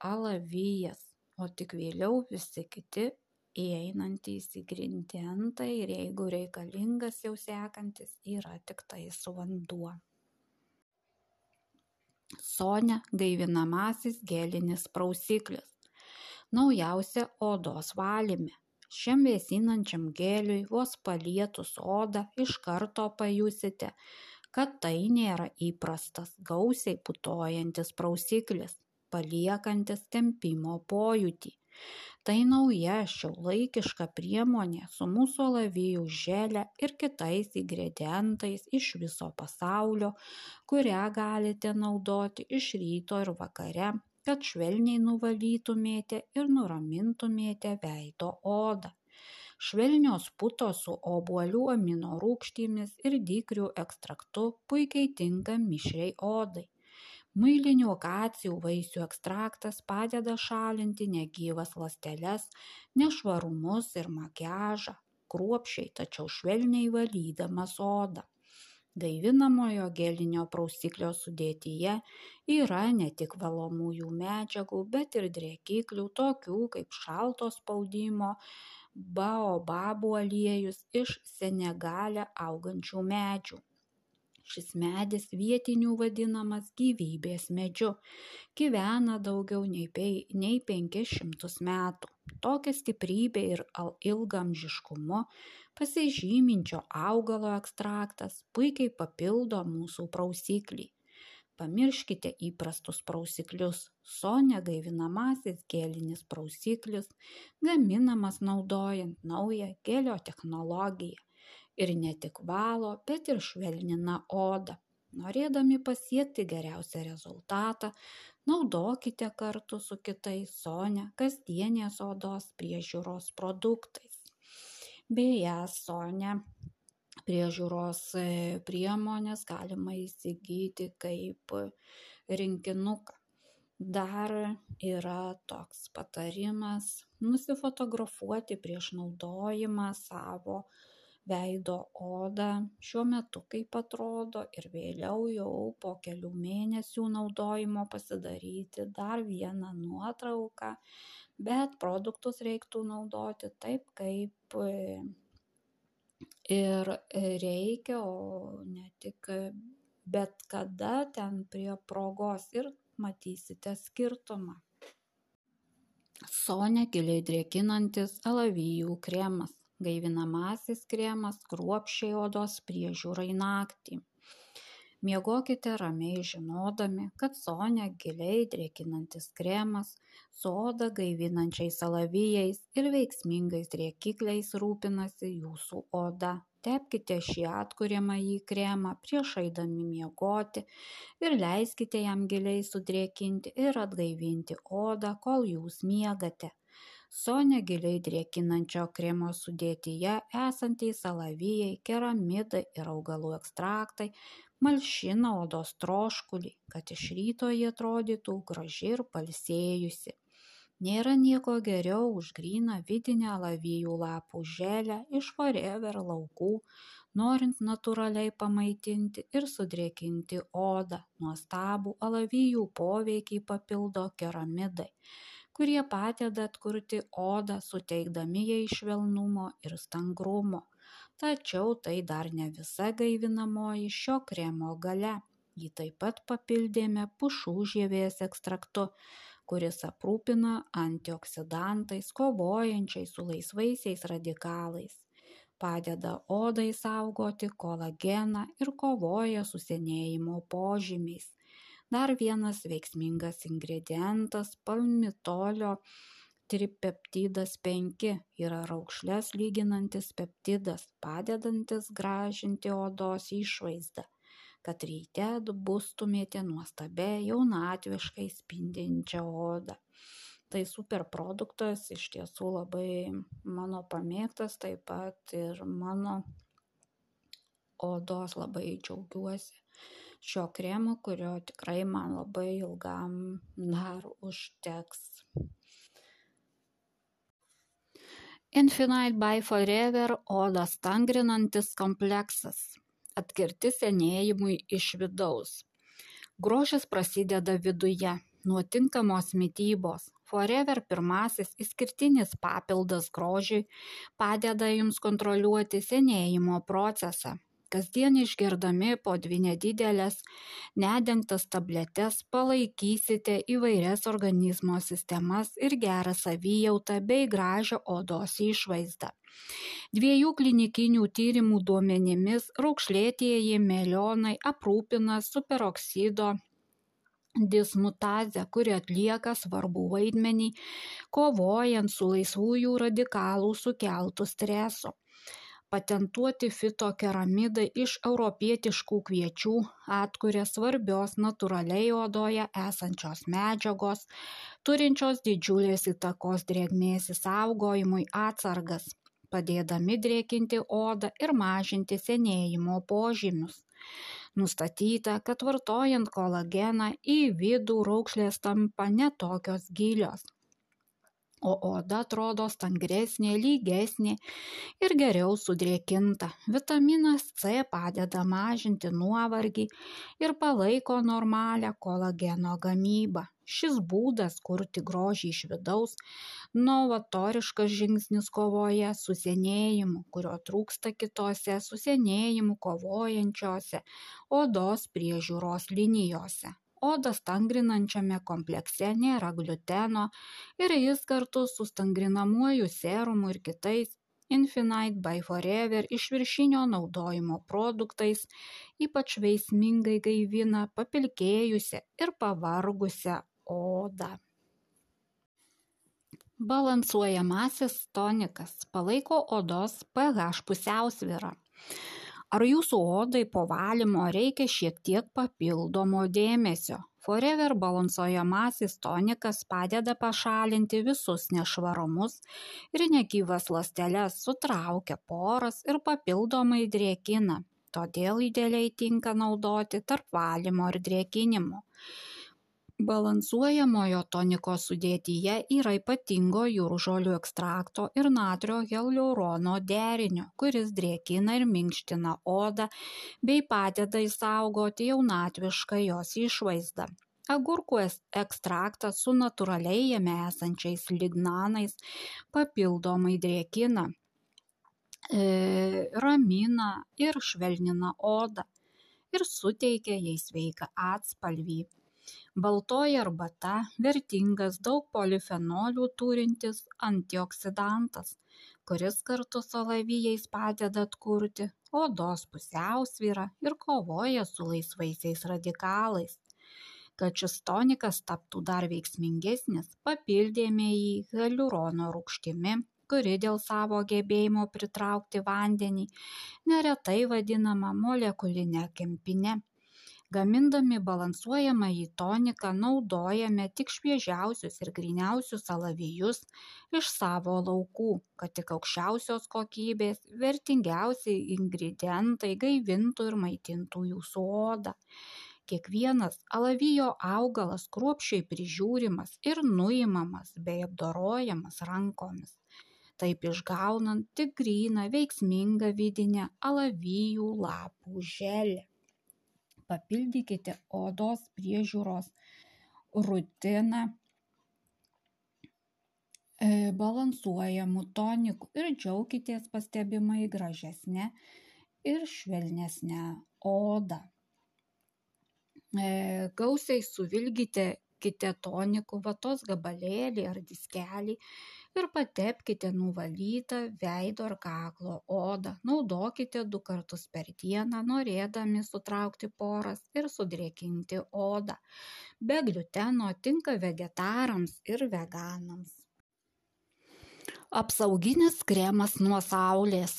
alavijas, o tik vėliau visi kiti įeinantys ingredientai ir jeigu reikalingas jau sekantis yra tik tais vanduo. Sonia gaivinamasis gelinis prausiklis. Naujausia odos valyme. Šiam vėsinančiam gėliui vos palietus odą iš karto pajusite, kad tai nėra įprastas gausiai putojantis prausiklis, paliekantis tempimo pojūtį. Tai nauja šiuolaikiška priemonė su mūsų alavijų želė ir kitais ingredientais iš viso pasaulio, kurią galite naudoti iš ryto ir vakare kad švelniai nuvalytumėte ir nuramintumėte veido odą. Švelnios putos su obuolių amino rūgštimis ir dykrių ekstraktu puikiai tinka mišriai odai. Muilinių akacijų vaisių ekstraktas padeda šalinti negyvas ląsteles, nešvarumus ir makiažą, kruopšiai tačiau švelniai valydamas odą. Gaivinamojo gelinio prausiklio sudėtyje yra ne tik valomųjų medžiagų, bet ir drėkiklių, tokių kaip šalto spaudimo baobabų aliejus iš Senegale augančių medžių. Šis medis vietinių vadinamas gyvybės medžiu, gyvena daugiau nei, pei, nei 500 metų. Tokia stiprybė ir ilgamžiškumu pasižyminčio augalo ekstraktas puikiai papildo mūsų prausiklį. Pamirškite įprastus prausiklius. Sonė gaivinamasis gelinis prausiklis gaminamas naudojant naują gelio technologiją. Ir ne tik valo, bet ir švelnina odą. Norėdami pasiekti geriausią rezultatą, naudokite kartu su kitais Sonę kasdienės odos priežiūros produktais beje sone priežiūros e, priemonės galima įsigyti kaip rinkinuką. Dar yra toks patarimas nusifotografuoti prieš naudojimą savo veido odą šiuo metu kaip atrodo ir vėliau jau po kelių mėnesių naudojimo pasidaryti dar vieną nuotrauką bet produktus reiktų naudoti taip, kaip e, ir reikia, o ne tik bet kada ten prie progos ir matysite skirtumą. Sonė giliai drėkinantis alavijų kremas, gaivinamasis kremas kruopščiai odos priežiūrai naktį. Miegokite ramiai žinodami, kad Sonia giliai drėkinantis kremas su odą gaivinančiais alavijais ir veiksmingais drėkikliais rūpinasi jūsų oda. Tepkite šį atkuriamąjį kremą prieš eidami miegoti ir leiskite jam giliai sudrėkinti ir atgaivinti odą, kol jūs miegate. Sonia giliai drėkinančio kremo sudėtyje esantys alavijai, keramidai ir augalų ekstraktai malšina odos troškulį, kad iš ryto ji atrodytų graži ir palsėjusi. Nėra nieko geriau už gryną vidinę alavijų lapų želę iš forever laukų, norint natūraliai pamaitinti ir sudrėkinti odą. Nuostabų alavijų poveikį papildo keramidai, kurie padeda atkurti odą, suteikdami jai švelnumo ir stangrumo. Tačiau tai dar ne visa gaivinamoji šio kremo galia. Jį taip pat papildėme pušų žievės ekstraktu kuris aprūpina antioksidantais kovojančiais su laisvaisiais radikalais. Padeda odai saugoti kolageną ir kovoja su senėjimo požymiais dar vienas veiksmingas ingredientas palmitolio tripeptidas penki. Yra raukšles lyginantis peptidas padedantis gražinti odos išvaizdą kad ryte atbustumėte nuostabia jaunatviškai spindinčia oda tai super produktas iš tiesų labai mano pamėgtas taip pat ir mano odos labai džiaugiuosi šio kremo kurio tikrai man labai ilgam dar užteks Infinite by Forever odą stangrinantis kompleksas. Atkirti senėjimui iš vidaus. Grožis prasideda viduje, nuo tinkamos mytybos. Forever pirmasis išskirtinis papildas grožiui padeda jums kontroliuoti senėjimo procesą kasdien išgerdami po dvi nedideles nedengtas tabletes palaikysite įvairias organizmo sistemas ir gerą savijautą bei gražią odos išvaizdą. Dviejų klinikinių tyrimų duomenimis raukšlėtieji melionai aprūpina superoksido dismutazę, kuri atlieka svarbų vaidmenį kovojant su laisvųjų radikalų sukeltų stresu patentuoti fitokeramidai iš europietiškų kviečių atkuria svarbios natūraliai odoje esančios medžiagos turinčios didžiulės įtakos drėgmės išsaugojimui atsargas padėdami drėkinti odą ir mažinti senėjimo požymius. Nustatyta, kad vartojant kolageną į vidų raukšlės tampa netokios gilios o oda atrodo stangresnė, lygesnė ir geriau sudrėkinta. Vitaminas C padeda mažinti nuovargį ir palaiko normalią kolageno gamybą. Šis būdas kurti grožį iš vidaus - novatoriškas žingsnis kovoje su senėjimu, kurio trūksta kitose su senėjimu kovojančiose odos priežiūros linijose odą stangrinančiame komplekse nėra gliuteno ir jis kartu su stangrinamuoju serumu ir kitais Infinite by Forever išviršinio naudojimo produktais ypač veiksmingai gaivina papilkėjusią ir pavargusią odą. Balansuojamasis tonikas palaiko odos pH pusiausvyrą. Ar jūsų odai po valymo reikia šiek tiek papildomo dėmesio? Forever balansuojamasis tonikas padeda pašalinti visus nešvarumus ir negyvas ląsteles, sutraukia poras ir papildomai drėkina. Todėl idealiai tinka naudoti tarp valymo ir drėkinimo. Balansuojamojo toniko sudėtyje yra ypatingo jūržolių ekstrakto ir natrio hialurono derinio, kuris drėkina ir minkština odą bei padeda išsaugoti jaunatvišką jos išvaizdą. Agurkų ekstraktas su natūraliai jame esančiais lignanais papildomai drėkina, e, ramina ir švelnina odą ir suteikia jai sveiką atspalvį. Baltoji arbata vertingas daug polifenolių turintis antioksidantas, kuris kartu su alavijais padeda atkurti odos pusiausvyrą ir kovoja su laisvaisiais radikalais. Kad šis tonikas taptų dar veiksmingesnis, papildėme jį hialurono rūgštimi, kuri dėl savo gebėjimo pritraukti vandenį neretai vadinama molekulinė kempine gamindami balansuojamąjį toniką naudojame tik šviežiausius ir gryniausius alavijus iš savo laukų kad tik aukščiausios kokybės vertingiausi ingredientai gaivintų ir maitintų jūsų odą kiekvienas alavijo augalas kruopščiai prižiūrimas ir nuimamas bei apdorojamas rankomis. Taip išgaunant tik gryną veiksmingą vidinę alavijų lapų želę papildykite odos priežiūros rutiną e, balansuojamu toniku ir džiaukitės pastebimai gražesnė ir švelnesnė oda. E, gausiai suvilgite kite toniku vatos gabalėlį ar diskelį ir patepkite nuvalytą veido ir kaklo odą. Naudokite du kartus per dieną norėdami sutraukti poras ir sudrėkinti odą. Be gliuteno tinka vegetarams ir veganams Apsauginis kremas nuo saulės.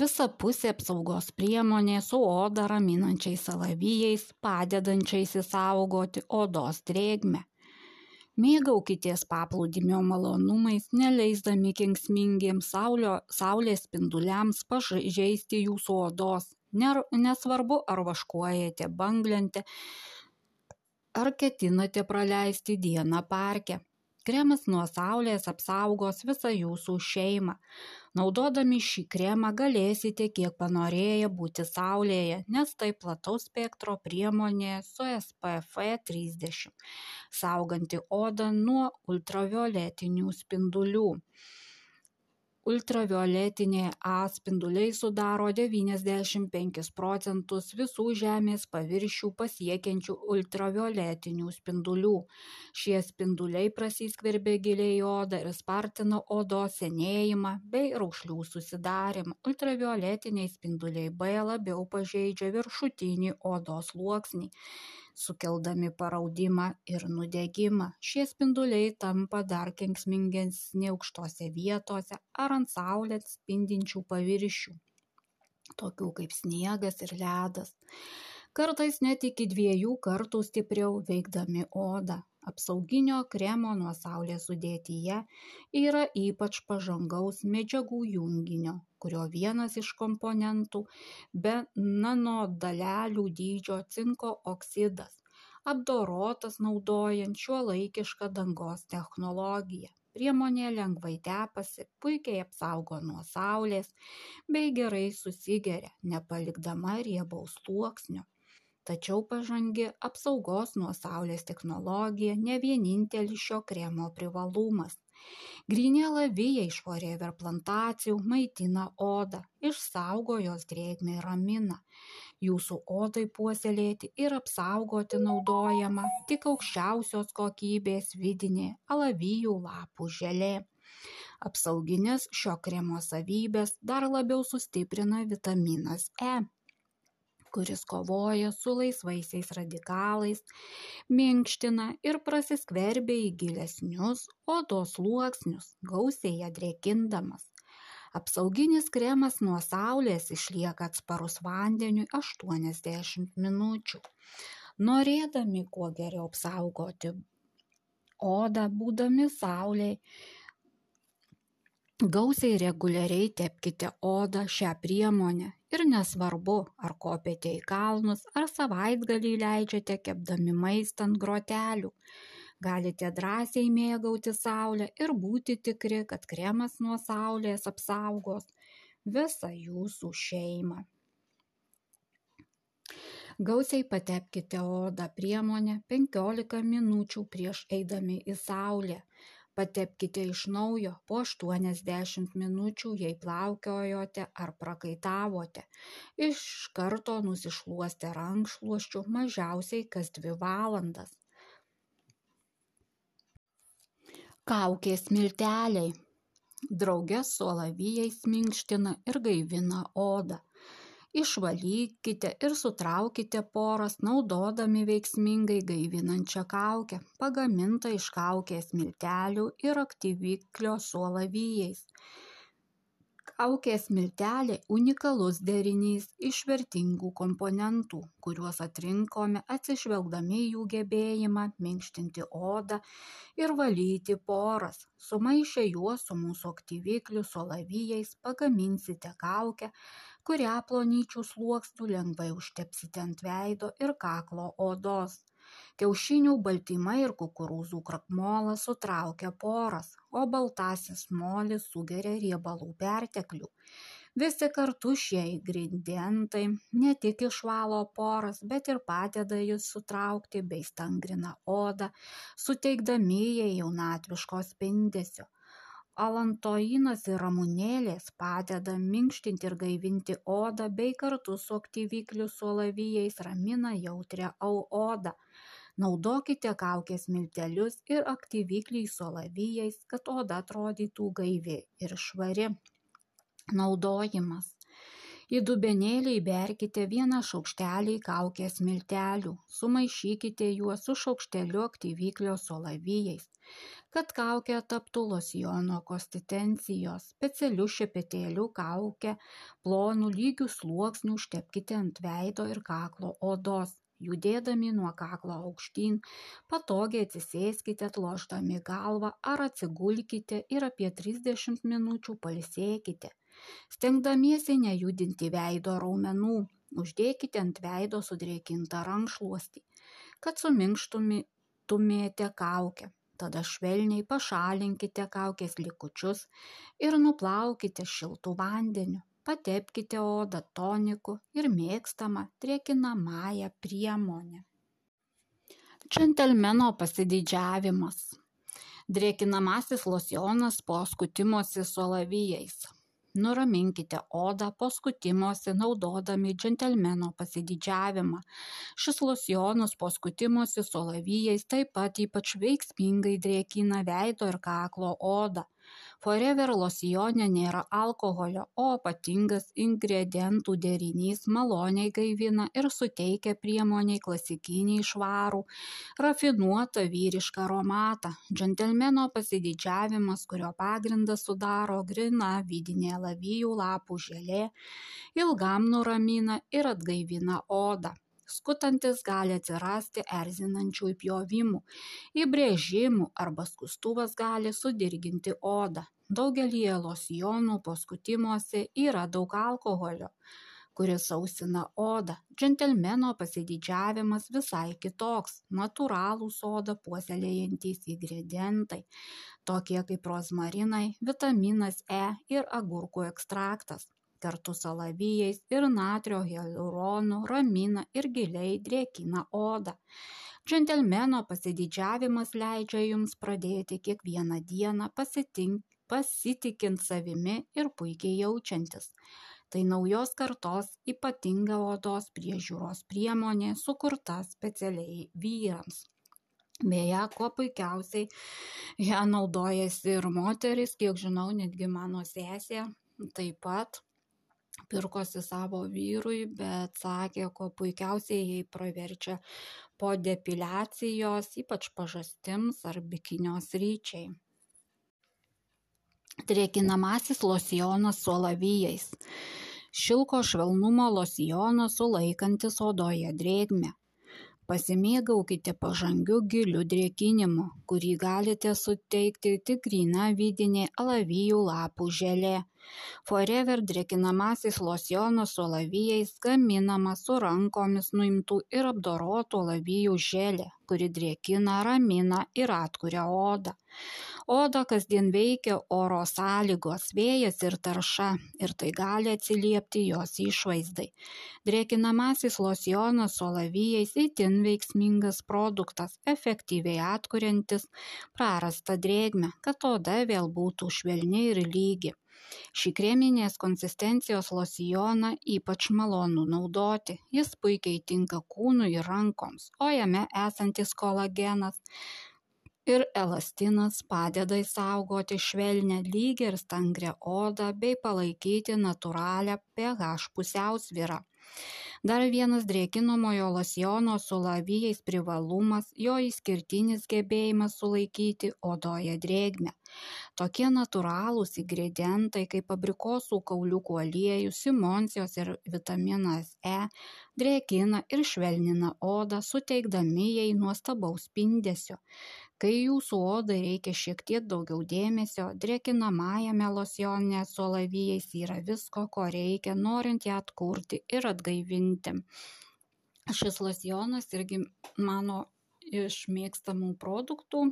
Visapusė apsaugos priemonė su odą raminančiais alavijais, padedančiais įsaugoti odos drėgmę. Mėgaukitės paplūdimio malonumais neleisdami kenksmingiems saulio saulės spinduliams pažeisti jūsų odos. Nesvarbu ar vaškuojate banglente ar ketinate praleisti dieną parke kremas nuo saulės apsaugos visą jūsų šeimą. Naudodami šį kremą galėsite kiek panorėję būti saulėje nes tai plataus spektro priemonė su spf trisdešimt sauganti odą nuo ultravioletinių spindulių ultravioletiniai a spinduliai sudaro devyniasdešimt penkis procentus visų žemės paviršių pasiekiančių ultravioletinių spindulių. Šie spinduliai prasiskverbia giliai odą ir spartina odos senėjimą bei raukšlių susidarymą ultravioletiniai spinduliai b labiau pažeidžia viršutinį odos sluoksnį sukeldami paraudimą ir nudegimą. Šie spinduliai tampa dar kenksmingesni aukštose vietose ar ant saulės spindinčių paviršių tokių kaip sniegas ir ledas. Kartais net iki dviejų kartų stipriau veikdami odą apsauginio kremo nuo saulės sudėtyje yra ypač pažangaus medžiagų junginio kurio vienas iš komponentų be nanodalelių dydžio cinko oksidas apdorotas naudojant šiuolaikišką dangos technologiją. Priemonė lengvai tepasi puikiai apsaugo nuo saulės bei gerai susigeria nepalikdama riebaus sluoksnio tačiau pažangi apsaugos nuo saulės technologija ne vienintelis šio kremo privalumas. Gryni alavijai iš forever plantacijų maitina odą išsaugo jos drėgmę ir ramina jūsų odai puoselėti ir apsaugoti naudojama tik aukščiausios kokybės vidinė alavijų lapų želė. Apsauginės šio kremo savybės dar labiau sustiprina vitaminas e kuris kovoja su laisvaisiais radikalais minkština ir prasiskverbia į gilesnius odos sluoksnius gausiai drėkindamas apsauginis kremas nuo saulės išlieka atsparus vandeniui aštuoniasdešimt minučių. Norėdami kuo geriau apsaugoti odą būdami saulėj gausiai reguliariai tepkite odą šia priemone ir nesvarbu ar kopiate į kalnus ar savaitgalį leidžiate kepdami maistą ant grotelių. Galite drąsiai mėgautis saule ir būti tikri kad kremas nuo saulės apsaugos visą jūsų šeimą. Gausiai patepkite odą priemone penkiolika minučių prieš eidami į saulę patepkite iš naujo po aštuoniasdešimt minučių jei plaukiojote ar prakaitavote. Iš karto nusišluostę rankšluosčiu mažiausiai kas dvi valandas. Kaukės milteliai. Drauge su alavijais minkština ir gaivina odą išvalykite ir sutraukite poras naudodami veiksmingai gaivinančią kaukę pagamintą iš kaukės miltelių ir aktyviklio su alavijais kaukės milteliai unikalus derinys iš vertingų komponentų kuriuos atrinkome atsižvelgdami jų gebėjimą minkštinti odą ir valyti poras. Sumaišę juos su mūsų aktyvikliu su alavijais pagaminsite kaukę kurią plonyčiu sluoksniu lengvai užtepsite ant veido ir kaklo odos. Kiaušinių baltymai ir kukurūzų krakmolas sutraukia poras o baltasis molis sugeria riebalų perteklių. Visi kartu šie ingredientai ne tik išvalo poras bet ir padeda jas sutraukti bei stangrina odą suteikdami jai jaunatviško spindesio alantoinas ir ramunėlės padeda minkštinti ir gaivinti odą bei kartu su aktyvikliu su alavijais ramina jautrią odą. Naudokite kaukės miltelius ir aktyviklį su alavijais kad oda atrodytų gaivi ir švari. Naudojimas. Į dubenėlį įberkite vieną šaukštelį kaukės miltelių. Sumaišykite juos su šaukšteliu aktyviklio su alavijais kad kaukė taptų losjono konsistencijos specialiu šepetėliu kaukę plonu lygiu sluoksniu užtepkite ant veido ir kaklo odos. Judėdami nuo kaklo aukštyn patogiai atsisėskite atlošdami galvą ar atsigulkite ir apie trisdešimt minučių pailsėkite. Stengdamiesi nejudinti veido raumenų uždėkite ant veido sudrėkintą rankšluostį kad suminkštumėte kaukę tada švelniai pašalinkite kaukės likučius ir nuplaukite šiltu vandeniu. Patepkite odą toniku ir mėgstama drėkinamąja priemone džentelmeno pasididžiavimas. Drėkinamasis losjonas po skutimosi su alavijais nuraminkite odą po skutimosi naudodami džentelmeno pasididžiavimą. Šis losjonas po skutimosi su alavijais taip pat ypač veiksmingai drėkina veido ir kaklo odą forever losjone nėra alkoholio o ypatingas ingredientų derinys maloniai gaivina ir suteikia priemonei klasikinį švarų rafinuotą vyrišką aromatą. Džentelmeno pasididžiavimas kurio pagrindą sudaro gryna vidinė alavijų lapų želė ilgam nuramina ir atgaivina odą skutantis gali atsirasti erzinančių įpjovimų. Įbrėžimų arba skustuvas gali sudirginti odą. Daugelyje losjonų po skutimuose yra daug alkoholio kuris sausina odą. Džentelmeno pasididžiavimas visai kitoks. Natūralūs odą puoselėjantys ingredientai tokie kaip rozmarinai vitaminas e ir agurkų ekstraktas kartu su alavijais ir natrio hialuronu ramina ir giliai drėkina odą. Džentelmeno pasididžiavimas leidžia jums pradėti kiekvieną dieną pasitikint savimi ir puikiai jaučiantis. Tai naujos kartos ypatinga odos priežiūros priemonė sukurta specialiai vyrams. Beje kuo puikiausiai ją naudojasi ir moterys kiek žinau netgi mano sesė taip pat pirkosi savo vyrui bet sakė kuo puikiausiai jai praverčia po depiliacijos ypač pažastims ar bikinio sryčiai drėkinamasis losjonas su alavijais. Šilko švelnumo losjonas sulaikantis odoje drėgmę. Pasimėgaukite pažangiu giliu drėkinimu kurį galite suteikti tik gryna vidinė alavijų lapų želė forever drėkinamasis losjonas su alavijais gaminamas su rankomis nuimtų ir apdorotų alavijų želė kuri drėkina ramina ir atkuria odą. Odą kasdien veikia oro sąlygos vėjas ir tarša ir tai gali atsiliepti jos išvaizdai. Drėkinamasis losjonas su alavijais itin veiksmingas produktas efektyviai atkuriantis prarastą drėgmę kad oda vėl būtų švelni ir lygi šį kreminės konsistencijos losjoną ypač malonu naudoti. Jis puikiai tinka kūnui ir rankoms o jame esantis kolagenas ir elastinas padeda išsaugoti švelnią lygią ir stangrią odą bei palaikyti natūralią ph pusiausvyrą dar vienas drėkinamojo losjono su alavijais privalumas jo išskirtinis gebėjimas sulaikyti odoje drėgmę. Tokie natūralūs ingredientai kaip abrikosų kauliukų aliejus simoncijos ir vitaminas e drėkina ir švelnina odą suteikdami jai nuostabaus spindesio kai jūsų odai reikia šiek tiek daugiau dėmesio drėkinamajame losjone su alavijais yra visko ko reikia norint ją atkurti ir atgaivinti. Šis losjonas irgi mano iš mėgstamų produktų.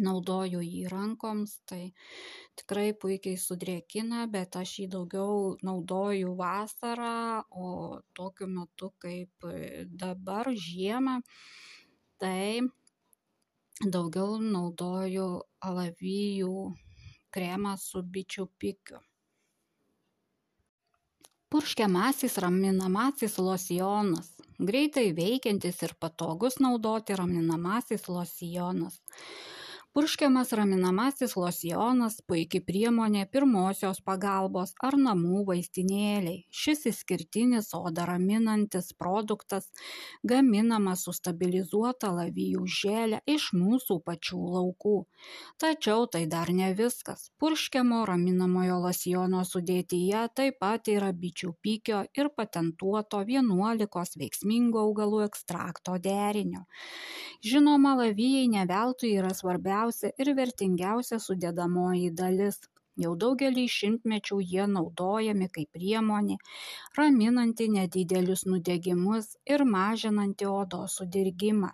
Naudoju jį rankoms tai tikrai puikiai sudrėkina bet aš jį daugiau naudoju vasarą o tokiu metu kaip dabar žiemą tai daugiau naudoju alavijų kremą su bičių pikiu. Purškiamasis raminamasis losjonas greitai veikiantis ir patogus naudoti raminamasis losjonas purškiamas raminamasis losjonas puiki priemonė pirmosios pagalbos ar namų vaistinėlei šis išskirtinis odą raminantis produktas gaminamas su stabilizuota alavijų žele iš mūsų pačių laukų. Tačiau tai dar ne viskas. Purškiamo raminamojo losjono sudėtyje taip pat yra bičių pikio ir patentuoto vienuolikos veiksmingų augalų ekstrakto derinio. Žinoma alavijai ne veltui yra svarbiausia svarbiausia ir vertingiausia sudėdamoji dalis. Jau daugelį šimtmečių jie naudojami kaip priemonė raminanti nedidelius nudegimus ir mažinanti odos sudirgimą.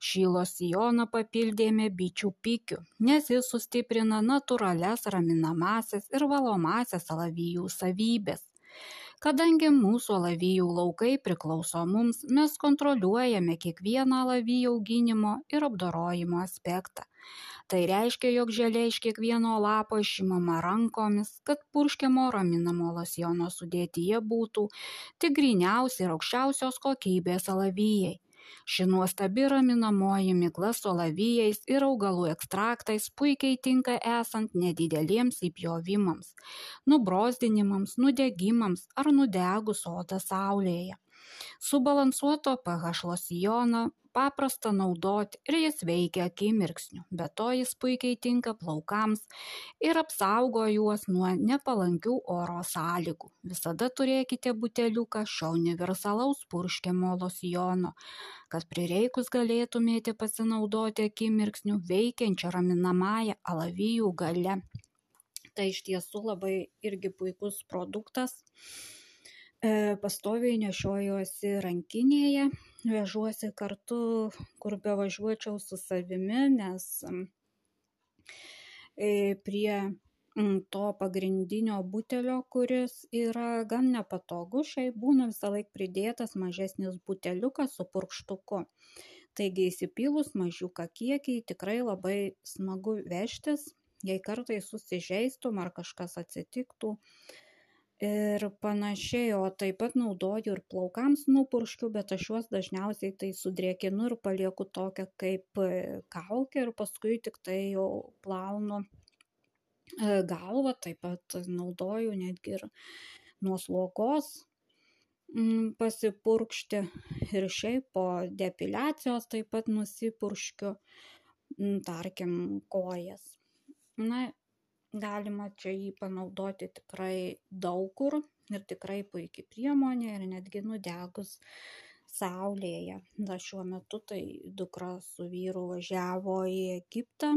Šį losjoną papildėme bičių pikiu nes jis sustiprina natūralias raminamąsias ir valomąsias alavijų savybes kadangi mūsų alavijų laukai priklauso mums mes kontroliuojame kiekvieną alavijų auginimo ir apdorojimo aspektą tai reiškia jog želė iš kiekvieno lapo išimama rankomis kad purškiamo raminamo losjono sudėtyje būtų tik gryniausi ir aukščiausios kokybės alavijai. Ši nuostabi raminamoji migla su alavijais ir augalų ekstraktais puikiai tinka esant nedideliems įpjovimams nubrozdinimams nudegimams ar nudegus odą saulėje. Subalansuoto ph losjoną paprasta naudoti ir jis veikia akimirksniu. Be to jis puikiai tinka plaukams ir apsaugo juos nuo nepalankių oro sąlygų. Visada turėkite buteliuką šio universalaus purškimo losjono, kad prireikus galėtumėte pasinaudoti akimirksniu veikiančią raminamąją alavijų gale. Tai iš tiesų labai irgi puikus produktas E, pastoviai nešiojuosi rankinėje, vežuosi kartu, kur bevažiuočiau su savimi, nes e, prie to pagrindinio butelio, kuris yra gan nepatogus, šiaip būna visą laiką pridėtas mažesnis buteliukas su purkštuku. Taigi įsipylus mažiuką kiekį tikrai labai smagu vežtis, jei kartai susižeistum ar kažkas atsitiktų, ir panašiai o taip pat naudoju ir plaukams nupurškiu bet aš juos dažniausiai tai sudrėkinu ir palieku tokią kaip e, kaukę ir paskui tiktai jau plaunu e, galvą taip pat naudoju netgi ir nuo slogos mm, pasipurkšti ir šiaip po depiliacijos taip pat nusipurškiu mm, tarkim kojas. Na galima čia jį panaudoti tikrai daug kur ir tikrai puikiai priemonė ir netgi nudegus saulėje. Da šiuo metu tai dukra su vyru važiavo į Egiptą.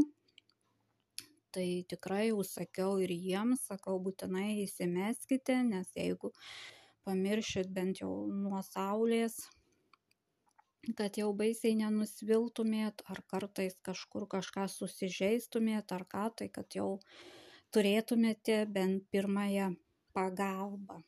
Tai tikrai užsakiau ir jiems, sakau, būtinai įsimeskite, nes jeigu pamiršit bent jau nuo saulės, kad jau baisiai nenusviltumėt, ar kartais kažkur kažką susižeistumėt, ar ką, tai kad jau turėtumėte bent pirmąją pagalbą